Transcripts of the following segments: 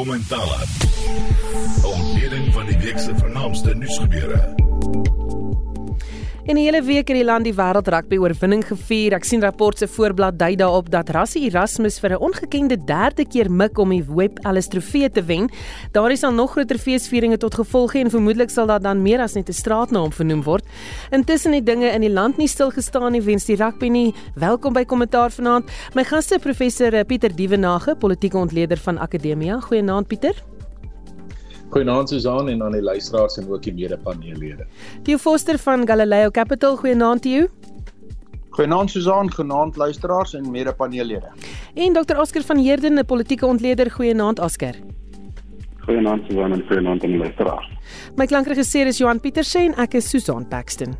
Kommentare. Ontleding van die week se vernaamste nuusgebeure. In die hele week het die land die wêreld rugby oorwinning gevier. Ek sien rapport se voorblad dui daarop dat Rassie Erasmus vir 'n ongekende derde keer mik om die Web Ellis trofee te wen. Daar is al nog groter feesvieringe tot gevolg en vermoedelik sal daar dan meer as net 'n straatnaam vernoem word. Intussen het dinge in die land nie stil gestaan nie wens die rugby nie. Welkom by kommentaar vanaand. My gaste professor Pieter Dievenage, politieke ontleder van Akademia. Goeienaand Pieter. Goeienaand Susan en aan die luisteraars en ook die mede-paneellede. Theo Foster van Galileo Capital, goeienaand Theo. Goeienaand Susan, goeienaand luisteraars en mede-paneellede. En Dr. Oscar van Heerden, 'n politieke ontleder, goeienaand Oscar. Goeienaand Susan en goeienaand aan die luisteraars. My klankregisseur is Johan Pieterse en ek is Susan Paxton.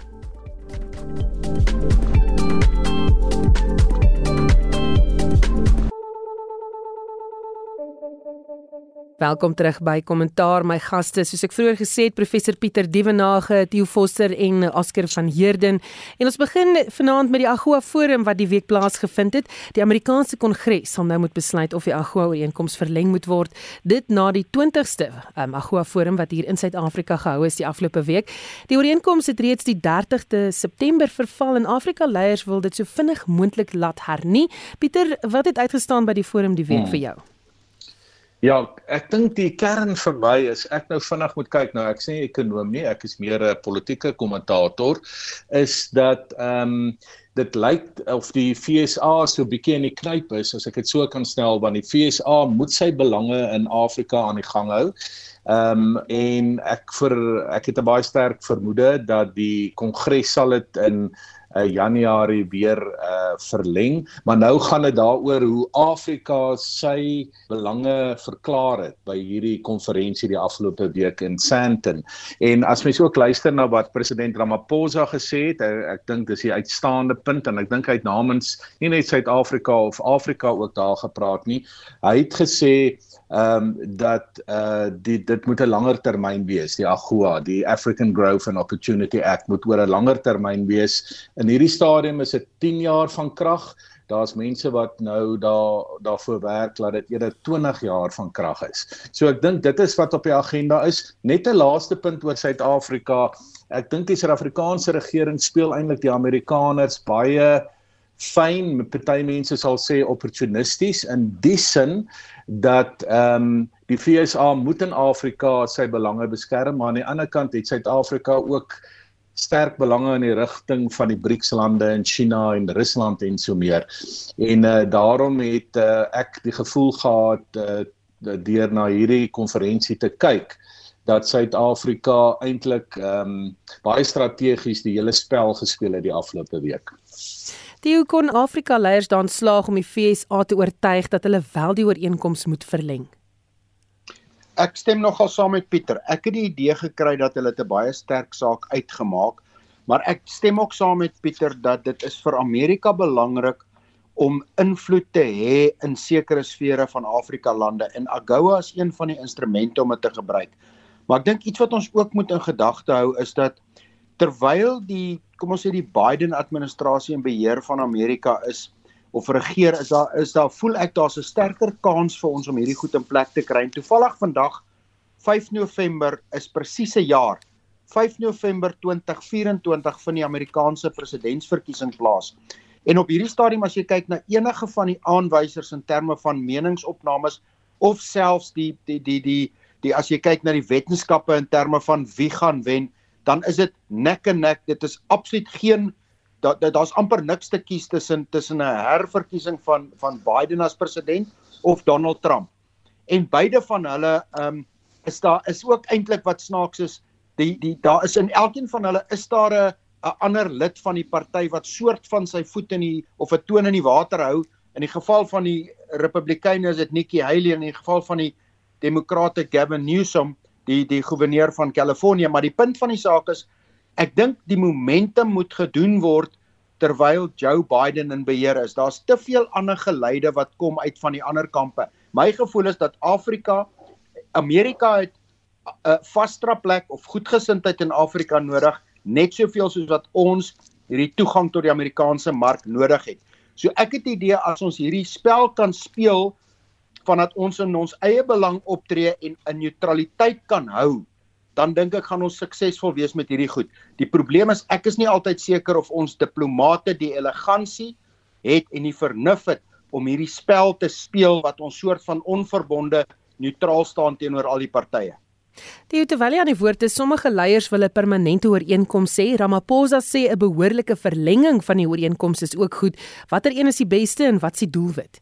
Welkom terug by Kommentaar. My gaste, soos ek vroeër gesê het, professor Pieter Dievenage, Theo Foster en Oscar van Heerden. En ons begin vanaand met die AGOA Forum wat die week plaasgevind het. Die Amerikaanse Kongres sal nou moet besluit of die AGOA ooreenkoms verleng moet word. Dit na die 20ste um, AGOA Forum wat hier in Suid-Afrika gehou is die afgelope week. Die ooreenkoms het reeds die 30de September verval en Afrika leiers wil dit so vinnig moontlik laat hernie. Pieter, wat het uitgestaan by die forum die week hmm. vir jou? Ja, ek dink die kern vir my is ek nou vinnig moet kyk nou ek sê ekonom nie, ek is meer 'n politieke kommentator is dat ehm um, dit lyk of die FSA so bietjie in die knyp is as ek dit so kan stel want die FSA moet sy belange in Afrika aan die gang hou. Ehm um, en ek vir ek het 'n baie sterk vermoede dat die kongres sal dit in uh, Januarie weer uh, verleng, maar nou gaan dit daaroor hoe Afrika sy belange verklaar het by hierdie konferensie die afgelope week in Sandton. En as mens ook luister na wat president Ramaphosa gesê het, ek, ek dink dis 'n uitstaande punt en ek dink hy het namens nie net Suid-Afrika of Afrika ook daar gepraat nie. Hy het gesê ehm um, dat uh die dit moet 'n langer termyn wees die AGOA die African Growth and Opportunity Act moet oor 'n langer termyn wees. In hierdie stadium is dit 10 jaar van krag daar's mense wat nou daar daarvoor werk dat dit eerder 20 jaar van krag is. So ek dink dit is wat op die agenda is. Net 'n laaste punt oor Suid-Afrika. Ek dink die Suid-Afrikaanse regering speel eintlik die Amerikaners baie fyn party mense sal sê opportunisties in die sin dat ehm um, die FSA moet in Afrika sy belange beskerm maar aan die ander kant het Suid-Afrika ook sterk belange in die rigting van die BRICS lande in China en Rusland en so meer. En uh, daarom het uh, ek die gevoel gehad uh, deur na hierdie konferensie te kyk dat Suid-Afrika eintlik ehm um, baie strategies die hele spel gespeel het die afgelope week. Die hoe kon Afrika leiers dan slaag om die FSA te oortuig dat hulle wel die ooreenkoms moet verleng? Ek stem nogal saam met Pieter. Ek het die idee gekry dat hulle 'n baie sterk saak uitgemaak, maar ek stem ook saam met Pieter dat dit is vir Amerika belangrik om invloed te hê in sekere sfere van Afrika lande en AGOA is een van die instrumente om dit te gebruik. Maar ek dink iets wat ons ook moet in gedagte hou is dat terwyl die kom ons sê die Biden administrasie in beheer van Amerika is of regeer is daar is daar voel ek daar's 'n sterker kans vir ons om hierdie goed in plek te kry. En toevallig vandag 5 November is presies 'n jaar. 5 November 2024 vind die Amerikaanse presidentsverkiesing plaas. En op hierdie stadium as jy kyk na enige van die aanwysers in terme van meningsopnames of selfs die die die die die as jy kyk na die wetenskappe in terme van wie gaan wen, dan is dit nek en nek. Dit is absoluut geen daar daar's amper niks te kies tussen tussen 'n herverkiesing van van Biden as president of Donald Trump. En beide van hulle ehm um, is daar is ook eintlik wat snaaks is. Die die daar is in elkeen van hulle is daar 'n 'n ander lid van die party wat soort van sy voet in die of 'n toon in die water hou. In die geval van die Republikeine is dit Nikki Haley en in die geval van die Demokrate Gavin Newsom die die goewerneur van Kalifornië, maar die punt van die saak is ek dink die momentum moet gedoen word terwyl Joe Biden in beheer is. Daar's te veel ander geleide wat kom uit van die ander kampe. My gevoel is dat Afrika Amerika het 'n vasstra plek of goedgesindheid in Afrika nodig, net soveel soos wat ons hierdie toegang tot die Amerikaanse mark nodig het. So ek het die idee as ons hierdie spel kan speel vandat ons in ons eie belang optree en 'n neutraliteit kan hou, dan dink ek gaan ons suksesvol wees met hierdie goed. Die probleem is ek is nie altyd seker of ons diplomate die elegansie het en die vernuf het om hierdie spel te speel wat ons soort van onverbonde neutraal staan teenoor al die partye. Die terwyl aan die woord is sommige leiers wil 'n permanente ooreenkoms sê. Ramaphosa sê 'n behoorlike verlenging van die ooreenkoms is ook goed. Watter een is die beste en wat is die doelwit?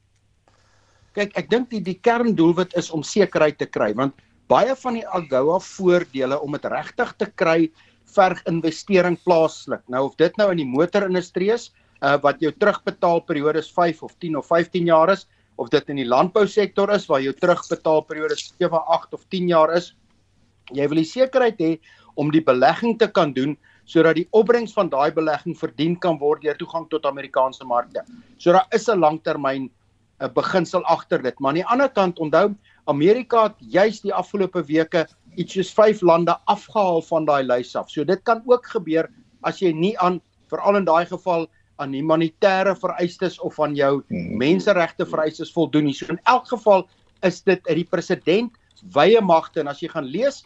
Kyk, ek dink die die kerndoelwit is om sekerheid te kry want baie van die AGOA voordele om dit regtig te kry verg investering plaaslik. Nou of dit nou in die motorindustrie is, uh, wat jou terugbetaalperiode is 5 of 10 of 15 jaar is, of dit in die landbousektor is waar jou terugbetaalperiode 7, 8 of 10 jaar is, Jy wil die sekerheid hê om die belegging te kan doen sodat die opbrengs van daai belegging verdien kan word deur toegang tot Amerikaanse markte. So daar is 'n langtermyn 'n beginsel agter dit, maar aan die ander kant onthou Amerika het juis die afgelope weke iets soos 5 lande afgehaal van daai lys af. So dit kan ook gebeur as jy nie aan veral in daai geval aan humanitêre vereistes of aan jou hmm. menseregte vereistes voldoen nie. So in elk geval is dit uit die president wye magte en as jy gaan lees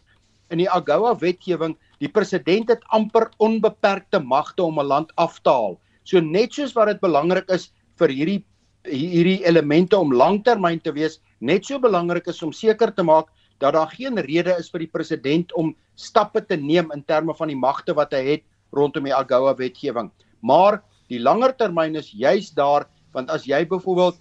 in die AGOA wetgewing, die president het amper onbeperkte magte om 'n land af te haal. So net soos wat dit belangrik is vir hierdie hierdie elemente om langtermyn te wees, net so belangrik is om seker te maak dat daar geen rede is vir die president om stappe te neem in terme van die magte wat hy het rondom die AGOA wetgewing. Maar die langer termyn is juis daar want as jy byvoorbeeld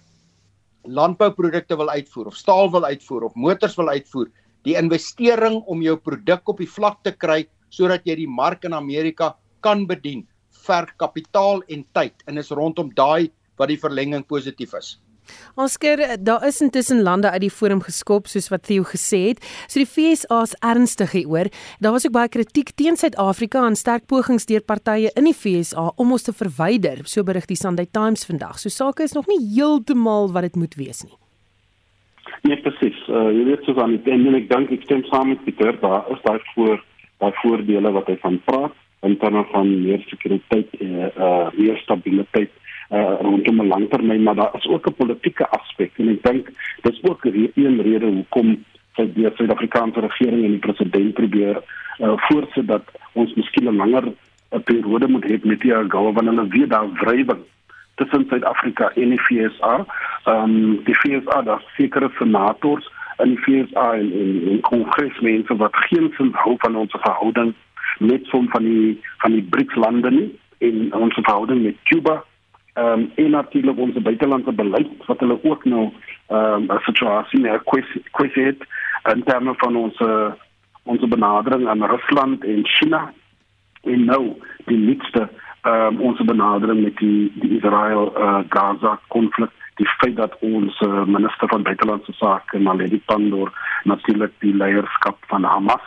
landbouprodukte wil uitvoer of staal wil uitvoer of motors wil uitvoer, die investering om jou produk op die vlak te kry sodat jy die mark in Amerika kan bedien, verg kapitaal en tyd en is rondom daai wat die verlenging positief is. Oscar, daar is intussen lande uit die forum geskop soos wat Theo gesê het. So die FSA is ernstig hieroor. Daar was ook baie kritiek teen Suid-Afrika en sterk pogings deur partye in die FSA om ons te verwyder, so berig die Sunday Times vandag. So sake is nog nie heeltemal wat dit moet wees nie. Nee, presies. Uh, jy weet so van en ek dink ek stem saam met Pieter, daar is daai voor daai voordele wat hy van praat in terme van meer sekuriteit en uh, uh, meer stabiliteit uh, rondom 'n langtermyn, maar daar is ook 'n politieke aspek en ek dink dis ook een rede hoekom sy die Suid-Afrikaanse regering en die president probeer uh, voorsit dat ons miskien 'n langer 'n periode moet hê met die wanneer hulle weer daar wrywing tussen Suid-Afrika en die FSA. Ehm um, die FSA daar sekere senators in die FSA en en, en kongresmense wat geen sin hou van ons verhouding met som van die van die BRICS lande nie en ons verhouding met Cuba ehm um, en natuurlik ons buitelandse beleid wat hulle ook nou ehm um, 'n situasie meer kwessie het in terme van ons uh, ons benadering aan Rusland en China. En nou die nuutste ehm um, ons benadering met die die Israel uh, Gaza konflik die feit dat ons uh, minister van buitelandse sake Naledi Pandor natuurlik die leierskap van Hamas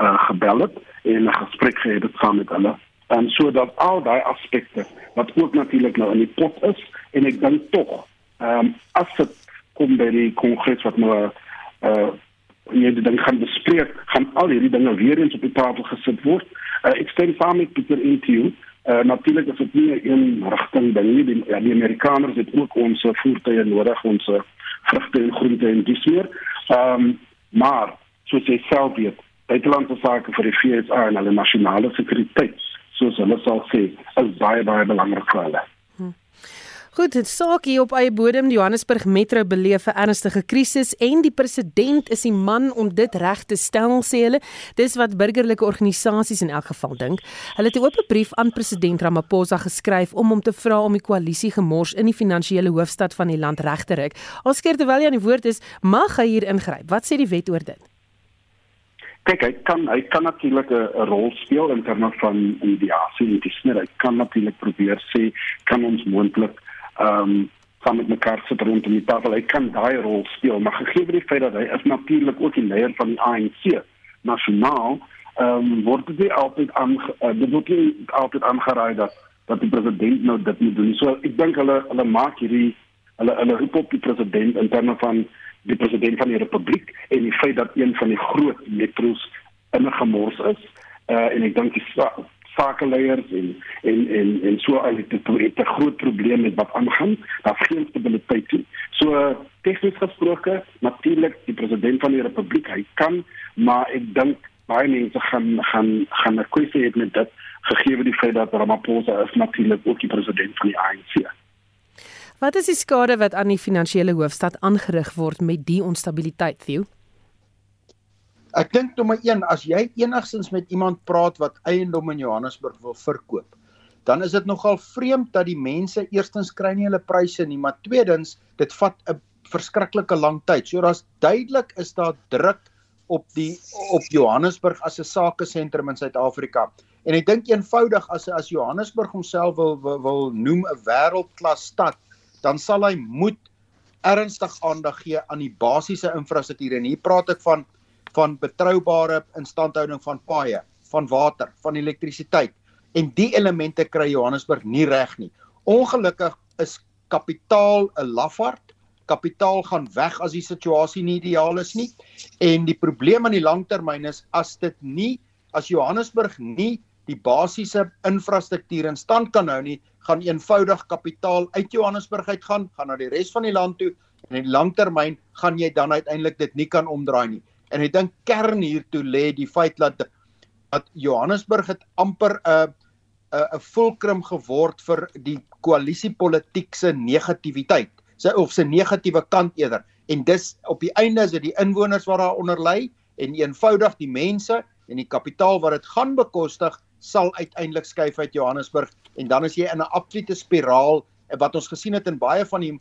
uh, gebel het en 'n gesprek gehad het saam met hulle en sodat al daai aspekte wat ook natuurlik nou in die pot is en ek dink tog ehm um, as dit kom by die kongres wat nou eh uh, dit dan gaan bespreek gaan al hierdie dinge weer eens op die tafel gesit word. Uh, ek stem saam met Pieter Intio uh, natuurlik is dit nie een rigting ding nie. Die, ja, die Amerikaners het ook ons voertuie nodig ons vrugte en groente en dis meer. Ehm um, maar soos jy self weet buitelandse sake vir die FSA en hulle nasionale sekuriteit soos hulle sal sê, is baie baie belangrik vir hulle. Goed, dit saak hier op eie bodem die Johannesburg Metro beleef 'n ernstige krisis en die president is die man om dit reg te stel sê hulle. Dis wat burgerlike organisasies in elk geval dink. Hulle het 'n oop brief aan president Ramaphosa geskryf om hom te vra om die koalisie gemors in die finansiële hoofstad van die land reg te ruk. Alskeer terwyl hy aan die woord is, mag hy hier ingryp. Wat sê die wet oor dit? Kyk hy kan hy kan natuurlik 'n rol speel in terme van mediasie en dis hy kan natuurlik probeer sê kan ons moontlik ehm um, saam met mekaar sit rondom die tafel? Hy kan daai rol speel maar gegee die feit dat hy is natuurlik ook die leier van die ANC nasionaal ehm um, word dit altyd aan uh, dit word nie altyd aangeraai dat dat die president nou dit moet doen. So ek dink hulle hulle maak hierdie hulle hulle roep op die president in terme van die president van die republiek en die feit dat een van die groot metros in 'n gemors is uh, en ek dink die sakeleiers en en en en so al het dit 'n groot probleem met wat aangaan daar's geen stabiliteit nie so tegnies gesproke natuurlik die president van die republiek hy kan maar ek dink baie mense gaan gaan gaan 'n kwessie hê met dit gegee die feit dat Ramaphosa is natuurlik ook die president van die ANC. Wat is die skade wat aan die finansiële hoofstad aangerig word met die onstabiliteit, Theo? Ek dink nommer 1, as jy enigstens met iemand praat wat eiendom in Johannesburg wil verkoop, dan is dit nogal vreemd dat die mense eerstens kry nie hulle pryse nie, maar tweedens, dit vat 'n verskriklike lang tyd. So daar's duidelik is daar druk op die op Johannesburg as 'n sakesentrum in Suid-Afrika. En ek dink eenvoudig as as Johannesburg homself wil, wil wil noem 'n wêreldklas stad, dan sal hy moet ernstig aandag gee aan die basiese infrastruktuur. En hier praat ek van van betroubare instandhouding van paaie, van water, van elektrisiteit. En die elemente kry Johannesburg nie reg nie. Ongelukkig is kapitaal 'n lafaard kapitaal gaan weg as die situasie nie ideaal is nie. En die probleem aan die langtermyn is as dit nie as Johannesburg nie die basiese infrastruktuur in stand kan hou nie, gaan eenvoudig kapitaal uit Johannesburg uit gaan, gaan na die res van die land toe en in die langtermyn gaan jy dan uiteindelik dit nie kan omdraai nie. En ek dink kern hiertoe lê die feit dat dat Johannesburg het amper 'n 'n 'n fulcrum geword vir die koalisiepolitiek se negativiteit sy of sy negatiewe kant eerder en dis op die einde is dit die inwoners wat daaronder lê en eenvoudig die mense en die kapitaal wat dit gaan bekostig sal uiteindelik skuif uit Johannesburg en dan is jy in 'n absolute spiraal wat ons gesien het in baie van die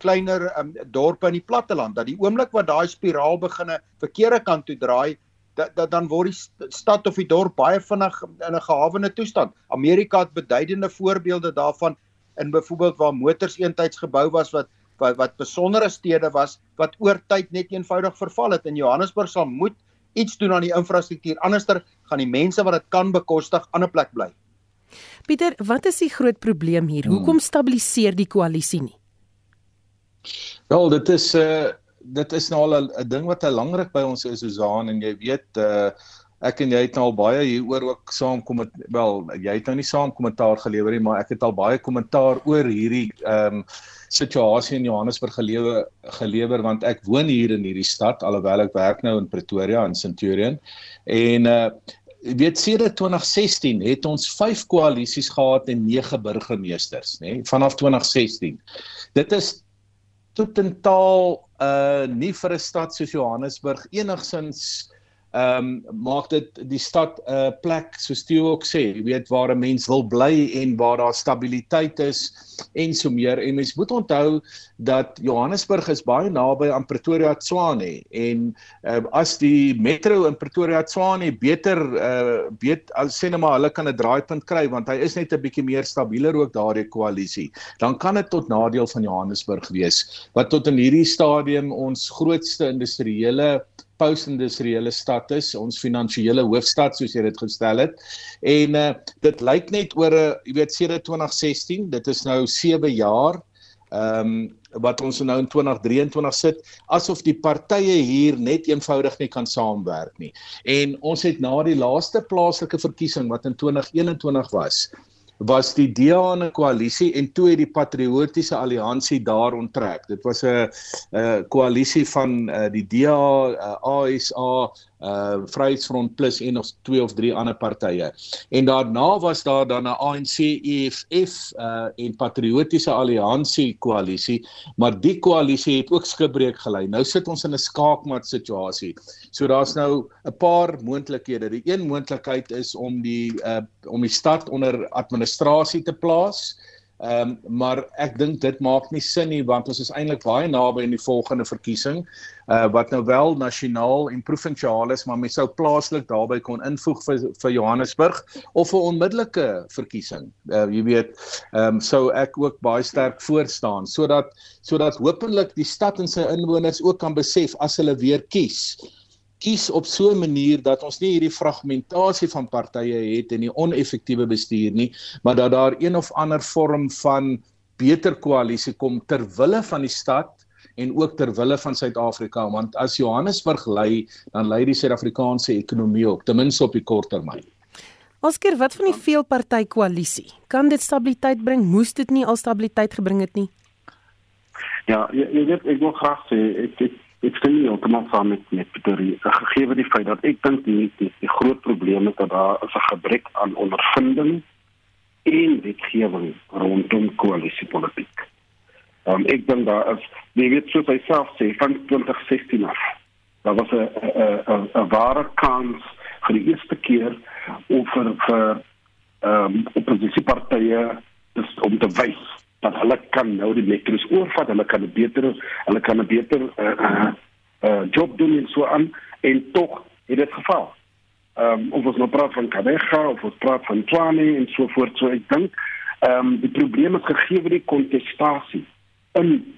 kleiner um, dorpe in die platteland dat die oomblik wat daai spiraal begine verkeerde kant toe draai dat, dat dan word die stad of die dorp baie vinnig in 'n gehawende toestand. Amerika het beduidende voorbeelde daarvan in byvoorbeeld waar motors eentyds gebou was wat wat wat besondere stede was wat oor tyd net eenvoudig verval het. In Johannesburg sal moet iets doen aan die infrastruktuur. Anderster gaan die mense wat dit kan bekostig aan 'n plek bly. Pieter, wat is die groot probleem hier? Hmm. Hoekom stabiliseer die koalisie nie? Wel, dit is 'n uh, eh, dit is nou al 'n ding wat al lanklik by ons is, Susan, en jy weet uh ek en jy het nou al baie hieroor ook saam kom met wel jy het nou nie saam kommentaar gelewer nie maar ek het al baie kommentaar oor hierdie ehm um, situasie in Johannesburg gelewe gelewer want ek woon hier in hierdie stad alhoewel ek werk nou in Pretoria in Centurion en uh weet sedert 2016 het ons 5 koalisies gehad en 9 burgemeesters, nê, nee, vanaf 2016. Dit is totaal uh nie vir 'n stad soos Johannesburg enigsins ehm um, maak dit die stad 'n uh, plek soos Theo ook sê, jy weet waar 'n mens wil bly en waar daar stabiliteit is en so meer. En mens moet onthou dat Johannesburg is baie naby aan Pretoria Tshwane en uh, as die metro in Pretoria Tshwane beter uh weet as sê net maar hulle kan 'n draaipunt kry want hy is net 'n bietjie meer stabieler ook daardie koalisie. Dan kan dit tot nadeel van Johannesburg wees wat tot in hierdie stadium ons grootste industriële post-industriële stad is, ons finansiële hoofstad soos jy dit gestel het. En uh, dit lyk net oor 'n uh, jy weet sedert 2016, dit is nou 7 jaar. Ehm um, wat ons nou in 2023 sit asof die partye hier net eenvoudig nie kan saamwerk nie. En ons het na die laaste plaaslike verkiesing wat in 2021 was, was die DA in 'n koalisie en toe het die patriotiese alliansie daar onttrek. Dit was 'n 'n koalisie van uh, die DA, uh, ASA, uh Vryheidsfront Plus en nog twee of drie ander partye. En daarna was daar dan 'n ANC EFF uh en Patriotiese Alliansie koalisie, maar die koalisie het ook skibreek gelei. Nou sit ons in 'n skaakmat situasie. So daar's nou 'n paar moontlikhede. Die een moontlikheid is om die uh om die stad onder administrasie te plaas. Ehm um, maar ek dink dit maak nie sin nie want ons is eintlik baie naby aan die volgende verkiesing uh wat nou wel nasionaal en provinsiaal is maar mens sou plaaslik daarbey kon invoeg vir vir Johannesburg of 'n onmiddellike verkiesing. Uh jy weet ehm um, sou ek ook baie sterk voor staan sodat sodat hopelik die stad en sy inwoners ook kan besef as hulle weer kies kies op so 'n manier dat ons nie hierdie fragmentasie van partye het en die oneffektiewe bestuur nie, maar dat daar een of ander vorm van beter koalisie kom ter wille van die stad en ook ter wille van Suid-Afrika want as Johannesburg lei, dan lei die Suid-Afrikaanse ekonomie ook ten minste op die kort termyn. Oscar, wat van die veelparty koalisie? Kan dit stabiliteit bring? Moes dit nie al stabiliteit gebring het nie? Ja, jy, jy weet ek wil graag sê ek ek ek stem nie heeltemal saam met met Pieter gegee die feit dat ek dink die, die die groot probleem is dat daar is 'n gebrek aan ondervinding en wetgewing rondom koalisiepolitiek. Um, ek dink daar is jy weet soos hy self sê van 2016 af. Daar was 'n 'n 'n ware kans vir die eerste keer om vir vir ehm um, oppositiepartye om te wys dat hulle kan nou die lekkers oorvat, hulle kan 'n beter hulle kan 'n beter uh, uh, uh, job doen en so aan. En tog het dit geval. Ehm um, of ons nou praat van Kabeja of ons praat van Twane en so voort, so ek dink ehm um, die probleem is gegee word die kontestasie in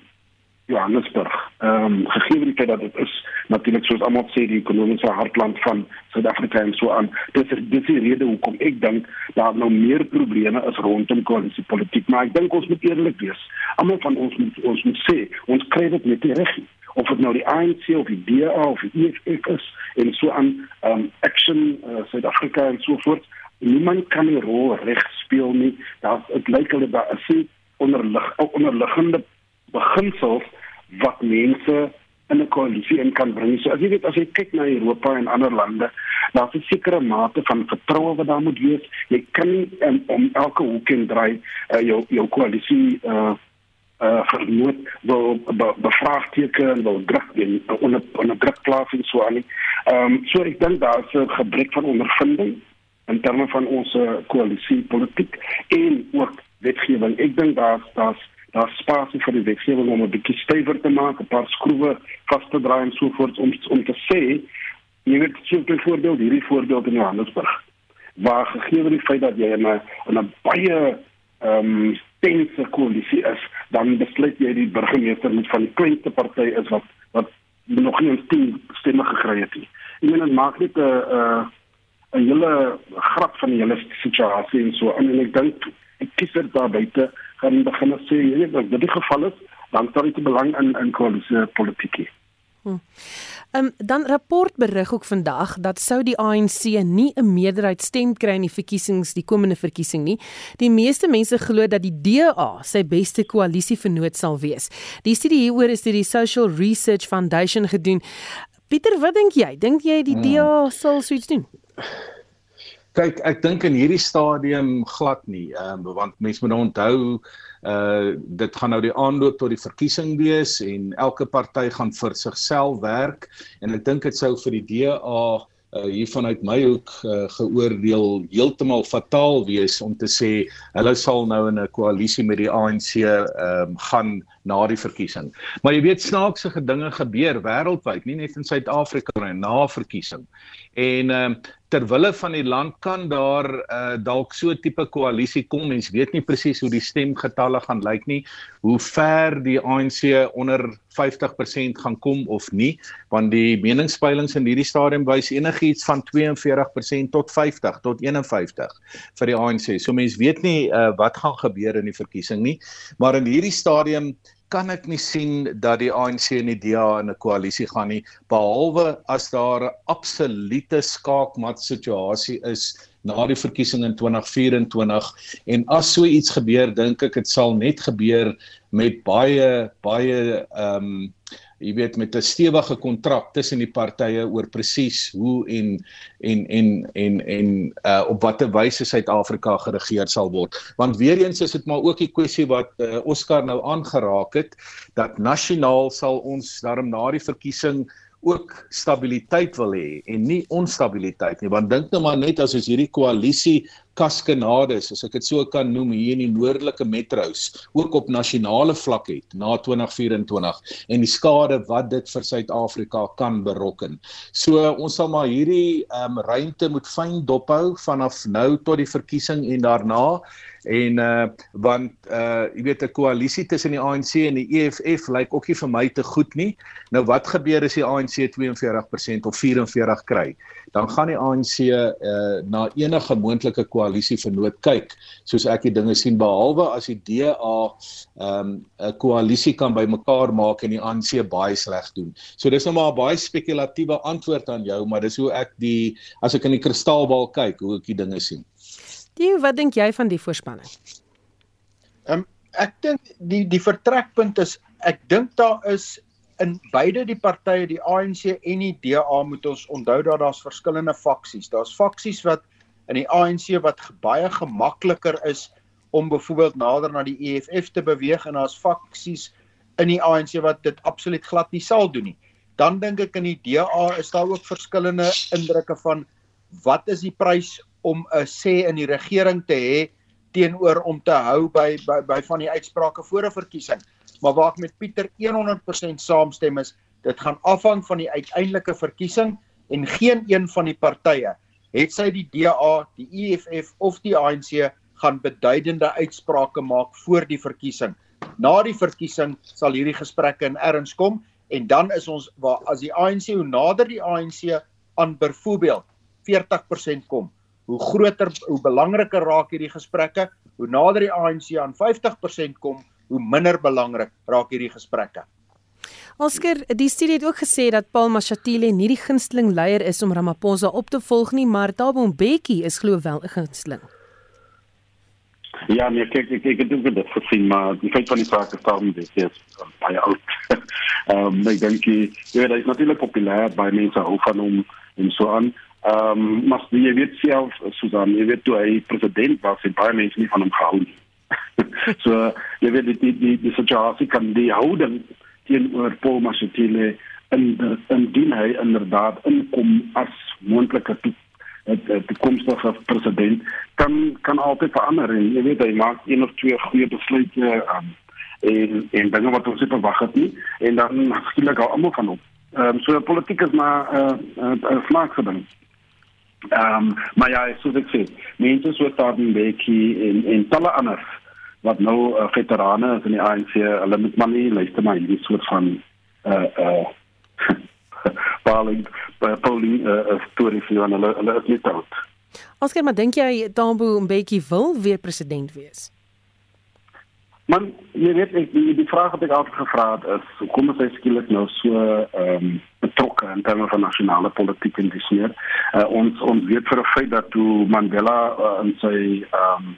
Johannesburg. Ehm um, gegee feit dat dit is natuurlik soos almal sê die ekonomiese hartland van Suid-Afrika en so aan. Dis is dis die rede hoekom ek dink daar nou meer probleme is rondom koalisiepolitiek, maar ek dink ons moet eerlik wees. Almal van ons moet ons moet sê ons kry dit net reg of dit nou die ANC of die DA of die EFF is en so aan ehm um, action uh, Suid-Afrika en so voort. Niemand kan die rol reg speel nie. Daar dit lyk hulle daar is onderlig onderliggende beginsels wat mense in 'n koalisie in kan bring. So as jy weet as jy kyk na Europa en ander lande, daar's 'n sekere mate van vertroue wat daar moet wees. Jy kan nie um, om elke hoek en draai uh, jou jou koalisie uh uh vermoed wil be, bevraagteken wil druk in onder onder druk plaas en so aan. Ehm um, so ek dink daar's 'n gebrek van ondervinding in terme van ons koalisie politiek en ook wetgewing. Ek dink daar's daar's daar spasie vir die wetgewing om 'n bietjie stywer te maak, 'n paar skroewe vas te draai en so voort om om te sê jy weet so 'n voorbeeld hierdie voorbeeld in Johannesburg waar gegee die feit dat jy in 'n in 'n baie ehm um, tense koalisie is, dan besluit jy die burgemeester moet van die kleinste party is wat wat nog nie 10 stemme gekry het nie. Ek meen dit maak net 'n 'n 'n hele grap van die hele situasie en so en ek dink ek kies dit daar buite gaan begin sê jy weet dat dit die geval is dan sal dit belang in in koalisie politiek. Hm. Um, dan rapport berig ook vandag dat sou die ANC nie 'n meerderheid stem kry in die verkiesings die komende verkiesing nie. Die meeste mense glo dat die DA sy beste koalisievernoot sal wees. Die studie hieroor is deur die Social Research Foundation gedoen. Pieter, wat dink jy? Dink jy die DA hmm. sal so iets doen? Kyk, ek dink in hierdie stadium glad nie, ehm um, want mense moet onthou uh dit gaan nou die aanloop tot die verkiesing wees en elke party gaan vir sigself werk en ek dink dit sou vir die DA uh hier vanuit my hoek uh, geoordeel heeltemal fataal wees om te sê hulle sal nou in 'n koalisie met die ANC ehm um, gaan na die verkiesing. Maar jy weet snaakse dinge gebeur wêreldwyd, nie net in Suid-Afrika nie, na verkiesing. En ehm um, ter wille van die land kan daar uh, dalk so tipe koalisie kom. Mens weet nie presies hoe die stemgetalle gaan lyk nie, hoe ver die ANC onder 50% gaan kom of nie, want die meningspeilings in hierdie stadium wys enigiets van 42% tot 50 tot 51 vir die ANC. So mense weet nie uh, wat gaan gebeur in die verkiesing nie, maar in hierdie stadium kan ek nie sien dat die ANC en die DA in 'n koalisie gaan nie behalwe as daar 'n absolute skaakmat situasie is na die verkiesing in 2024 en as so iets gebeur dink ek dit sal net gebeur met baie baie ehm um, jy weet met 'n stewige kontrak tussen die partye oor presies hoe en en en en en uh op watter wyse Suid-Afrika geregeer sal word. Want weer eens is dit maar ook die kwessie wat uh, Oscar nou aangeraak het dat nasionaal sal ons daarom na die verkiesing ook stabiliteit wil hê en nie onstabiliteit nie want dink nou maar net as ons hierdie koalisie kaskenades as ek dit so kan noem hier in die noordelike metros ook op nasionale vlak het na 2024 en die skade wat dit vir Suid-Afrika kan berokken. So ons sal maar hierdie ehm um, ruimte moet fyn dophou vanaf nou tot die verkiesing en daarna en uh want uh jy weet 'n koalisie tussen die ANC en die EFF lyk ook nie vir my te goed nie. Nou wat gebeur as die ANC 42% of 44 kry? Dan gaan die ANC uh na enige moontlike koalisie vernoot kyk, soos ek die dinge sien behalwe as die DA um 'n koalisie kan bymekaar maak en die ANC baie sleg doen. So dis nou maar 'n baie spekulatiewe antwoord aan jou, maar dis hoe ek die as ek in die kristalbal kyk, hoe ek die dinge sien. Die wat dink jy van die voorspanning? Ehm um, ek dink die die vertrekpunt is ek dink daar is in beide die partye die ANC en die DA moet ons onthou dat daar's verskillende faksies. Daar's faksies wat in die ANC wat baie gemakliker is om byvoorbeeld nader na die EFF te beweeg en daar's faksies in die ANC wat dit absoluut glad nie sal doen nie. Dan dink ek in die DA is daar ook verskillende indrukke van wat is die prys om 'n sê in die regering te hê teenoor om te hou by by, by van die uitsprake voor 'n verkiesing maar waar ek met Pieter 100% saamstem is, dit gaan afhang van die uiteindelike verkiesing en geen een van die partye, het sy die DA, die EFF of die ANC gaan beduidende uitsprake maak voor die verkiesing. Na die verkiesing sal hierdie gesprekke in erns kom en dan is ons waar as die ANC hoe nader die ANC aan byvoorbeeld 40% kom, hoe groter hoe belangriker raak hierdie gesprekke, hoe nader die ANC aan 50% kom, hoe minder belangrik raak hierdie gesprekke. Oscar, die studie het ook gesê dat Paul Mashatile nie die gunsteling leier is om Ramaphosa op te volg nie, maar Thabo Mbeki is glo wel 'n gunsteling. Ja, nee, kyk, ek ek het ook dit gesien, maar die feit van die saak is Thabo Mbeki is baie oud. Ehm um, ek dink jy weet hy is natuurlik populêr by mense hou van hom en so aan. Ehm um, maar jy weet self Susan, jy weet toe hy president was, het baie mense nie van hom gehou nie. so jy weet die die die, die situasie kan die houding teenoor Paul Mashatile in indien hy inderdaad inkom as moontlike toekomstige president kan kan altyd verander en jy weet hy maak een of twee goeie besluite um, en en dinge wat ons nie verwag het nie en dan skielik al almal van hom. Ehm um, so politiek is maar 'n uh, uh, uh, snaakse ding. Ehm um, maar ja, soos ek sê, mense so daar in Bekkie en en talle ander wat nou uh, veterane is in die ANC, hulle moet maar nie luister maar hierdie soort van uh uh polling polling uh, stories hier aan hulle hulle is nie dood. Oscar, maar dink jy Tambo Mbeki wil weer president wees? Man, jy weet ek die, die vraag wat ek altyd gevra het is, hoekom is hy skielik nou so ehm um, betrokke in terme van nasionale politiek en dis meer? Uh, ons ons weet vir 'n feit dat toe Mandela uh, in sy ehm um,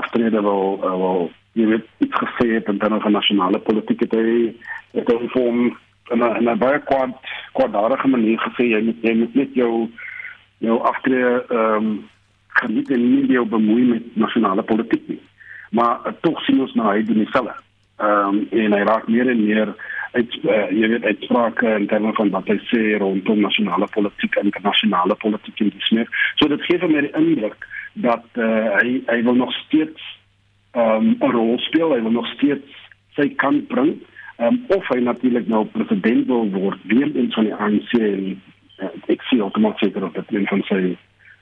aftrede wil uh, wil jy weet iets gesê het in terme van nasionale politiek het hy het hy vorm en en baie kwant kwadarige manier gesê jy moet jy moet net jou jou aftrede ehm um, geniet en nie jou bemoei met nasionale politiek nie maar uh, tog sien ons nou hy doen dieselfde ehm um, en hy raak meer en meer uit uh, jy weet uitsprake in terme van wat hy sê rondom nasionale politiek en internasionale politiek en dis meer so dit gee vir my die indruk dat uh, hy hy wil nog steeds um, 'n rol speel, hy wil nog steeds sy kant bring. Um, of hy natuurlik nou president wil word weer in van die ANC en uh, ek sien outomaties dat dit een van sy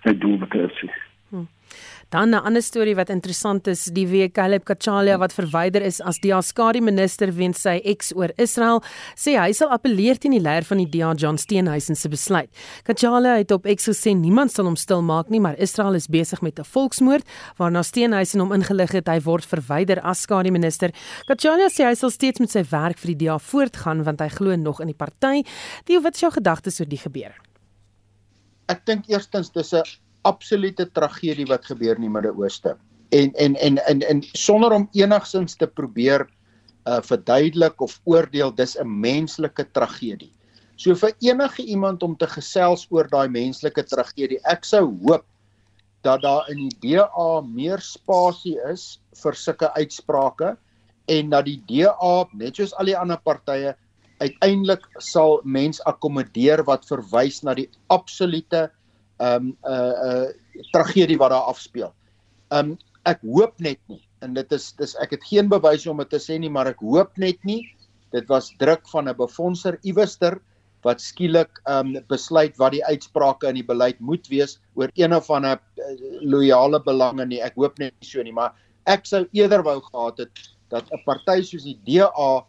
sy doel is. Hmm. Dan 'n ander storie wat interessant is, die week Caleb Kachalia wat verwyder is as die Askari minister weens sy eks oor Israel, sê hy sal appeleer teen die leier van die DA John Steenhuisen se besluit. Kachalia het op X gesê niemand sal hom stil maak nie, maar Israel is besig met 'n volksmoord waarna Steenhuisen hom ingelig het hy word verwyder as Askari minister. Kachalia sê hy sal steeds met sy werk vir die DA voortgaan want hy glo nog in die party. Die wat is jou gedagtes oor die gebeur? Ek dink eerstens dis 'n absolute tragedie wat gebeur in die Midde-Ooste. En en en en en sonder om enigsins te probeer uh verduidelik of oordeel, dis 'n menslike tragedie. So vir enige iemand om te gesels oor daai menslike tragedie, ek sou hoop dat daar in die DA meer spasie is vir sulke uitsprake en dat die DA net soos al die ander partye uiteindelik sal mens akkommodeer wat verwys na die absolute ehm um, 'n uh, uh, tragedie wat daar afspeel. Ehm um, ek hoop net nie en dit is dis ek het geen bewyse om dit te sê nie, maar ek hoop net nie dit was druk van 'n befondser iewester wat skielik ehm um, besluit wat die uitsprake in die beleid moet wees oor een of ander uh, loyale belange nie. Ek hoop net so nie, maar ek sou eerder wou gehad het dat 'n party soos die DA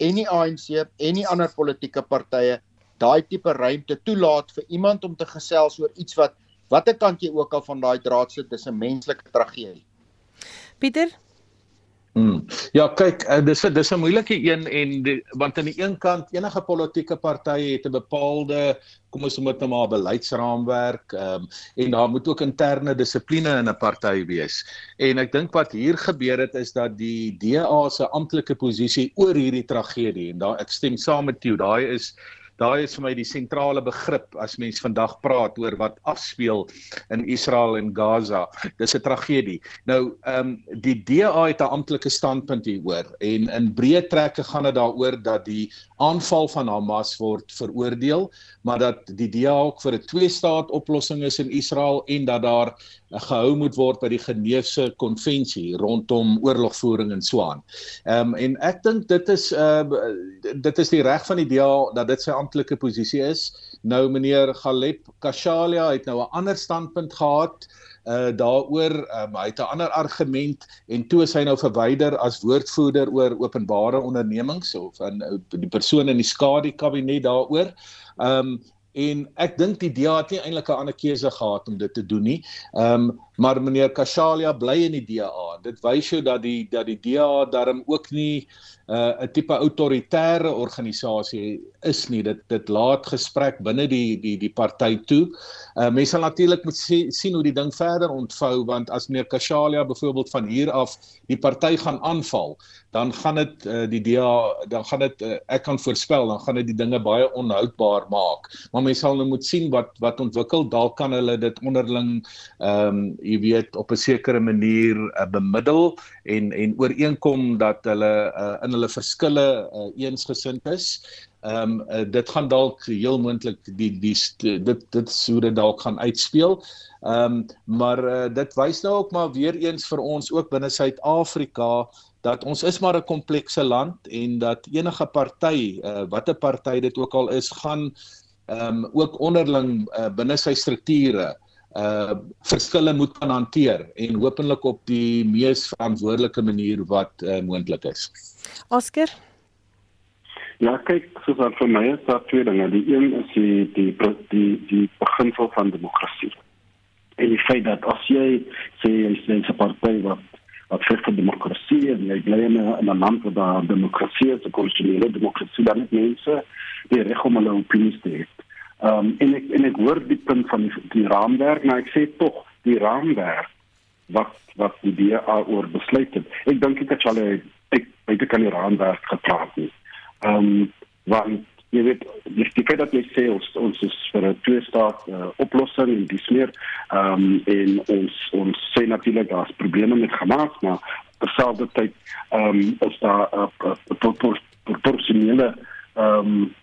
en die ANC en die ander politieke partye daai tipe ruimte toelaat vir iemand om te gesels oor iets wat watter kant jy ook al van daai draad sit, dis 'n menslike tragedie. Pieter Hmm. Ja, kyk, uh, dis dis 'n moeilike een en die, want aan die een kant enige politieke party het 'n bepaalde kom ons moet nou maar beleidsraamwerk ehm um, en daar moet ook interne dissipline in 'n party wees. En ek dink wat hier gebeur het is dat die DA se amptelike posisie oor hierdie tragedie en daar ek stem saam met jou, daai is daai is vir my die sentrale begrip as mens vandag praat oor wat afspeel in Israel en Gaza. Dis 'n tragedie. Nou, ehm um, die DA het 'n amptelike standpunt hieroor en in breë trekke gaan dit daaroor dat die aanval van Hamas word veroordeel, maar dat die DA ook vir 'n twee-staat oplossing is in Israel en dat daar gehou moet word by die Geneefse konvensie rondom oorlogvoering en so aan. Ehm um, en ek dink dit is uh dit is die reg van die DA dat dit sy amptelike posisie is. Nou meneer Galeb Kashalia het nou 'n ander standpunt gehad uh daaroor um, hy het 'n ander argument en toe is hy nou verwyder as woordvoerder oor openbare ondernemings of van uh, die persoon in die skadu kabinet daaroor. Um en ek dink die DA het nie eintlik 'n ander keuse gehad om dit te doen nie. Ehm um, maar meneer Kashalia bly in die DA. Dit wys jou dat die dat die DA daarom ook nie uh, 'n uh, tipe autoritaire organisasie is nie. Dit dit laat gesprek binne die die die party toe. Uh, mense sal natuurlik moet sê, sien hoe die ding verder ontvou want as meneer Kashalia byvoorbeeld van hier af die party gaan aanval, dan gaan dit uh, die DA dan gaan dit uh, ek kan voorspel dan gaan dit die dinge baie onhoudbaar maak. Maar mense sal nou moet sien wat wat ontwikkel. Dalk kan hulle dit onderling ehm um, jy weet op 'n sekere manier uh, bemiddel en en ooreenkom dat hulle uh, in hulle verskille uh, eensgesind is. Ehm um, uh, dit gaan dalk heel moontlik die die dit dit sou dit dalk gaan uitspeel. Ehm um, maar uh, dit wys nou ook maar weer eens vir ons ook binne Suid-Afrika dat ons is maar 'n komplekse land en dat enige party uh, watter party dit ook al is gaan ehm um, ook onderling uh, binne sy strukture uh verskille moet kan hanteer en hopelik op die mees verantwoordelike manier wat uh, moontlik is. Oscar Ja, kyk, soos wat vir my is, daar twee dinge. Die een is die die die die beginsel van demokrasie. En die feit dat as jy sê jy is 'n party wat wat vir die demokrasie en jy bly in 'n land waar daar demokrasie is, 'n konstitusionele demokrasie, dan het mense die reg om hulle opinie te hê. Ehm en ek en ek hoor die punt van die, die raamwerk, maar ek sê tog die raamwerk wat wat die DA oor besluit het. Ek dink ek het al ek weet ek kan die raamwerk gepraat nie. Ehm um, want jy weet die feit dat jy sê ons ons is vir 'n twee staat uh, oplossing en dis meer ehm um, en ons ons sê natuurlik daar's probleme met Hamas, maar terselfdertyd ehm um, is daar 'n uh, proporsionele ehm um,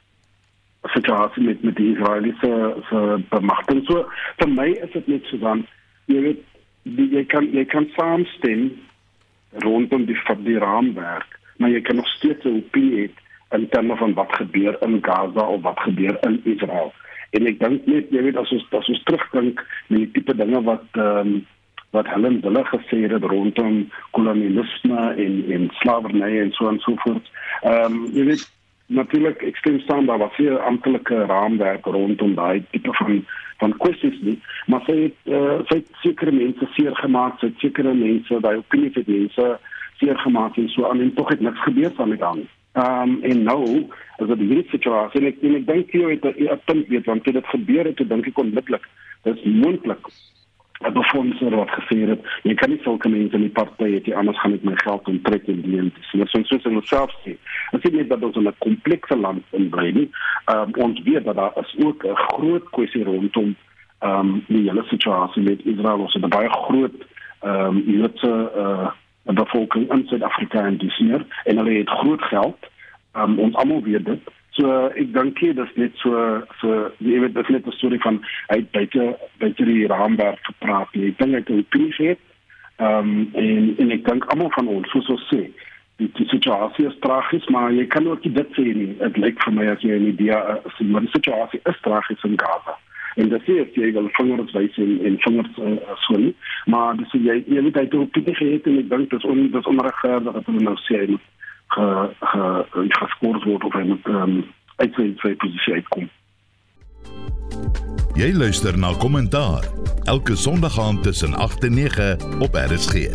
situasie met met die Israeliese se bemagtiging. So vir my is dit net so dan jy weet die, jy kan jy kan saamstem rondom die die raamwerk, maar jy kan nog steeds 'n opinie hê in terme van wat gebeur in Gaza of wat gebeur in Israel. En ek dink net jy weet as ons as ons terugdink na die tipe dinge wat ehm um, wat Helen Diller gesê het rondom kolonialisme en en slawerny en so en so voort. Ehm um, jy weet natuurlik ek stem saam daar was hier amptelike raamwerk rondom daai tipe van van kwessies nie maar sy het uh, sy het sekere mense seer gemaak sy het sekere mense daai opinie het mense seer gemaak en so aan en tog het niks gebeur van dit aan ehm um, en nou as dit hierdie situasie en ek en ek dink jy het 'n punt weet want dit gebeur het dink ek onmiddellik dis moontlik 'n befondser wat gesê het jy kan nie sulke mense in die hê jy anders gaan ek my geld onttrek en die en dis so so so self sê as jy net dat ons in 'n komplekse land in bly nie. Um, ons weet dat daar is ook 'n groot kwessie rondom um, die hele situasie met Israel. Ons het 'n baie groot um, Joodse uh, bevolking in Suid-Afrika en dis meer en hulle het groot geld um, ons almal weet dit So ek dink jy dis net so so jy weet dis net 'n storie van hy buite buite die raamwerk gepraat. Ek dink ek het opinie het. Ehm um, en en ek dink almal van ons soos ons sê die, die situasie is tragies, maar jy kan ook dit sê nie. Dit lyk vir my as jy 'n idee sien maar die situasie is tragies in Gaza. En dit sê jy wil vingers wys en en vingers uh, swing, maar dis jy jy weet hy het opinie gehad en ek dink dis on, dis onregverdig dat hulle nou sê hy ge ge geskort word of hy moet um, uit sy sy posisie uitkom. Jy luister na kommentaar elke Sondag aand tussen 8 en 9 op RSG.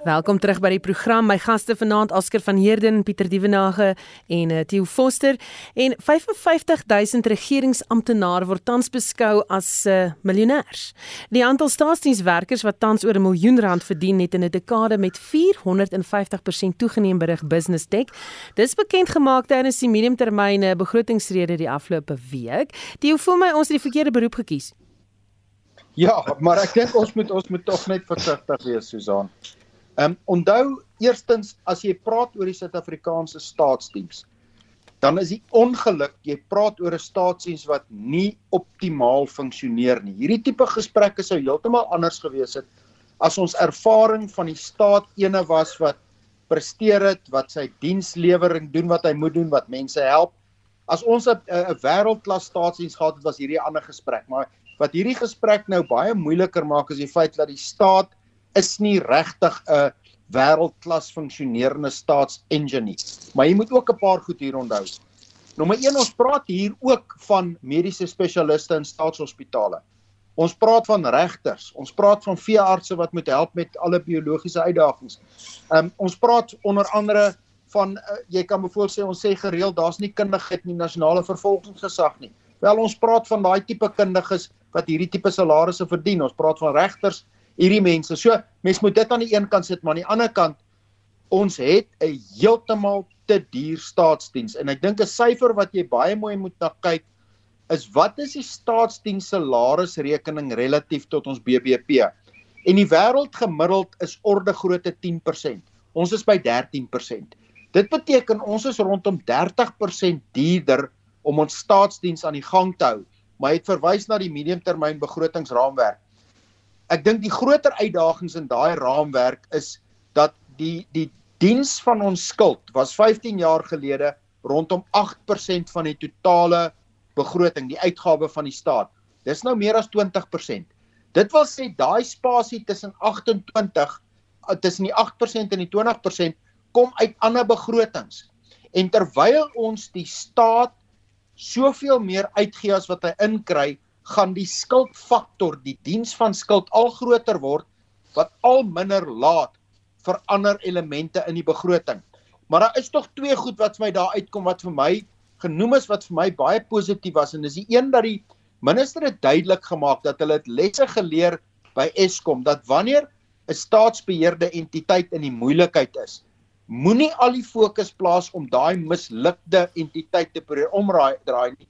Welkom terug by die program. My gaste vanaand Oscar van Heerden, Pieter Dievenage en uh, Theo Foster. En 55000 regeringsamptenare word tans beskou as uh, miljonêers. Die aantal staatsdienswerkers wat tans oor 'n miljoen rand verdien, het in 'n dekade met 450% toegeneem berig Business Tech. Dis bekend gemaak tydens die mediumtermyn begrotingsrede die afgelope week. Theo, voel my ons het die verkeerde beroep gekies. Ja, maar ek dink ons moet ons moet tog net versigtig wees, Susan. Ehm um, onthou eerstens as jy praat oor die Suid-Afrikaanse staatsdiens, dan is die ongeluk jy praat oor 'n staatsdiens wat nie optimaal funksioneer nie. Hierdie tipe gesprekke sou heeltemal anders gewees het as ons ervaring van die staat ene was wat presteer het, wat sy dienslewering doen wat hy moet doen, wat mense help. As ons 'n wêreldklas staatsdiens gehad het, was hierdie 'n ander gesprek, maar wat hierdie gesprek nou baie moeiliker maak is die feit dat die staat is nie regtig 'n wêreldklas funksionerende staatsengine nie. Maar jy moet ook 'n paar goed hier onthou. Nommer 1, ons praat hier ook van mediese spesialiste in staatshospitale. Ons praat van regters, ons praat van veeartse wat moet help met alle biologiese uitdagings. Ehm um, ons praat onder andere van uh, jy kan byvoorbeeld sê ons sê gereeld daar's nie kundigheid in die nasionale vervolgingsgesag nie. Wel ons praat van daai tipe kundiges wat hierdie tipe salarisse verdien. Ons praat van regters, hierdie mense. So mens moet dit aan die een kant sit, maar aan die ander kant ons het 'n heeltemal te duur staatsdiens en ek dink 'n syfer wat jy baie mooi moet na kyk is wat is die staatsdiens salarisrekening relatief tot ons BBP? En die wêreld gemiddeld is orde grootte 10%. Ons is by 13%. Dit beteken ons is rondom 30% duurder om ons staatsdiens aan die gang te hou. Maar het verwys na die mediumtermyn begrotingsraamwerk ek dink die groter uitdagings in daai raamwerk is dat die die diens van ons skuld was 15 jaar gelede rondom 8% van die totale begroting, die uitgawe van die staat. Dis nou meer as 20%. Dit wil sê daai spasie tussen 28 eh, tussen die 8% en die 20% kom uit ander begrotings. En terwyl ons die staat soveel meer uitgee as wat hy inkry, gaan die skuldfaktor, die diens van skuld al groter word wat al minder laat vir ander elemente in die begroting. Maar daar is tog twee goed wat vir my daar uitkom wat vir my genoem is wat vir my baie positief was en dis die een dat die minister het duidelik gemaak dat hulle het lesse geleer by Eskom dat wanneer 'n staatsbeheerde entiteit in die moeilikheid is, moenie al die fokus plaas om daai mislukte entiteit te probeer omraai draai nie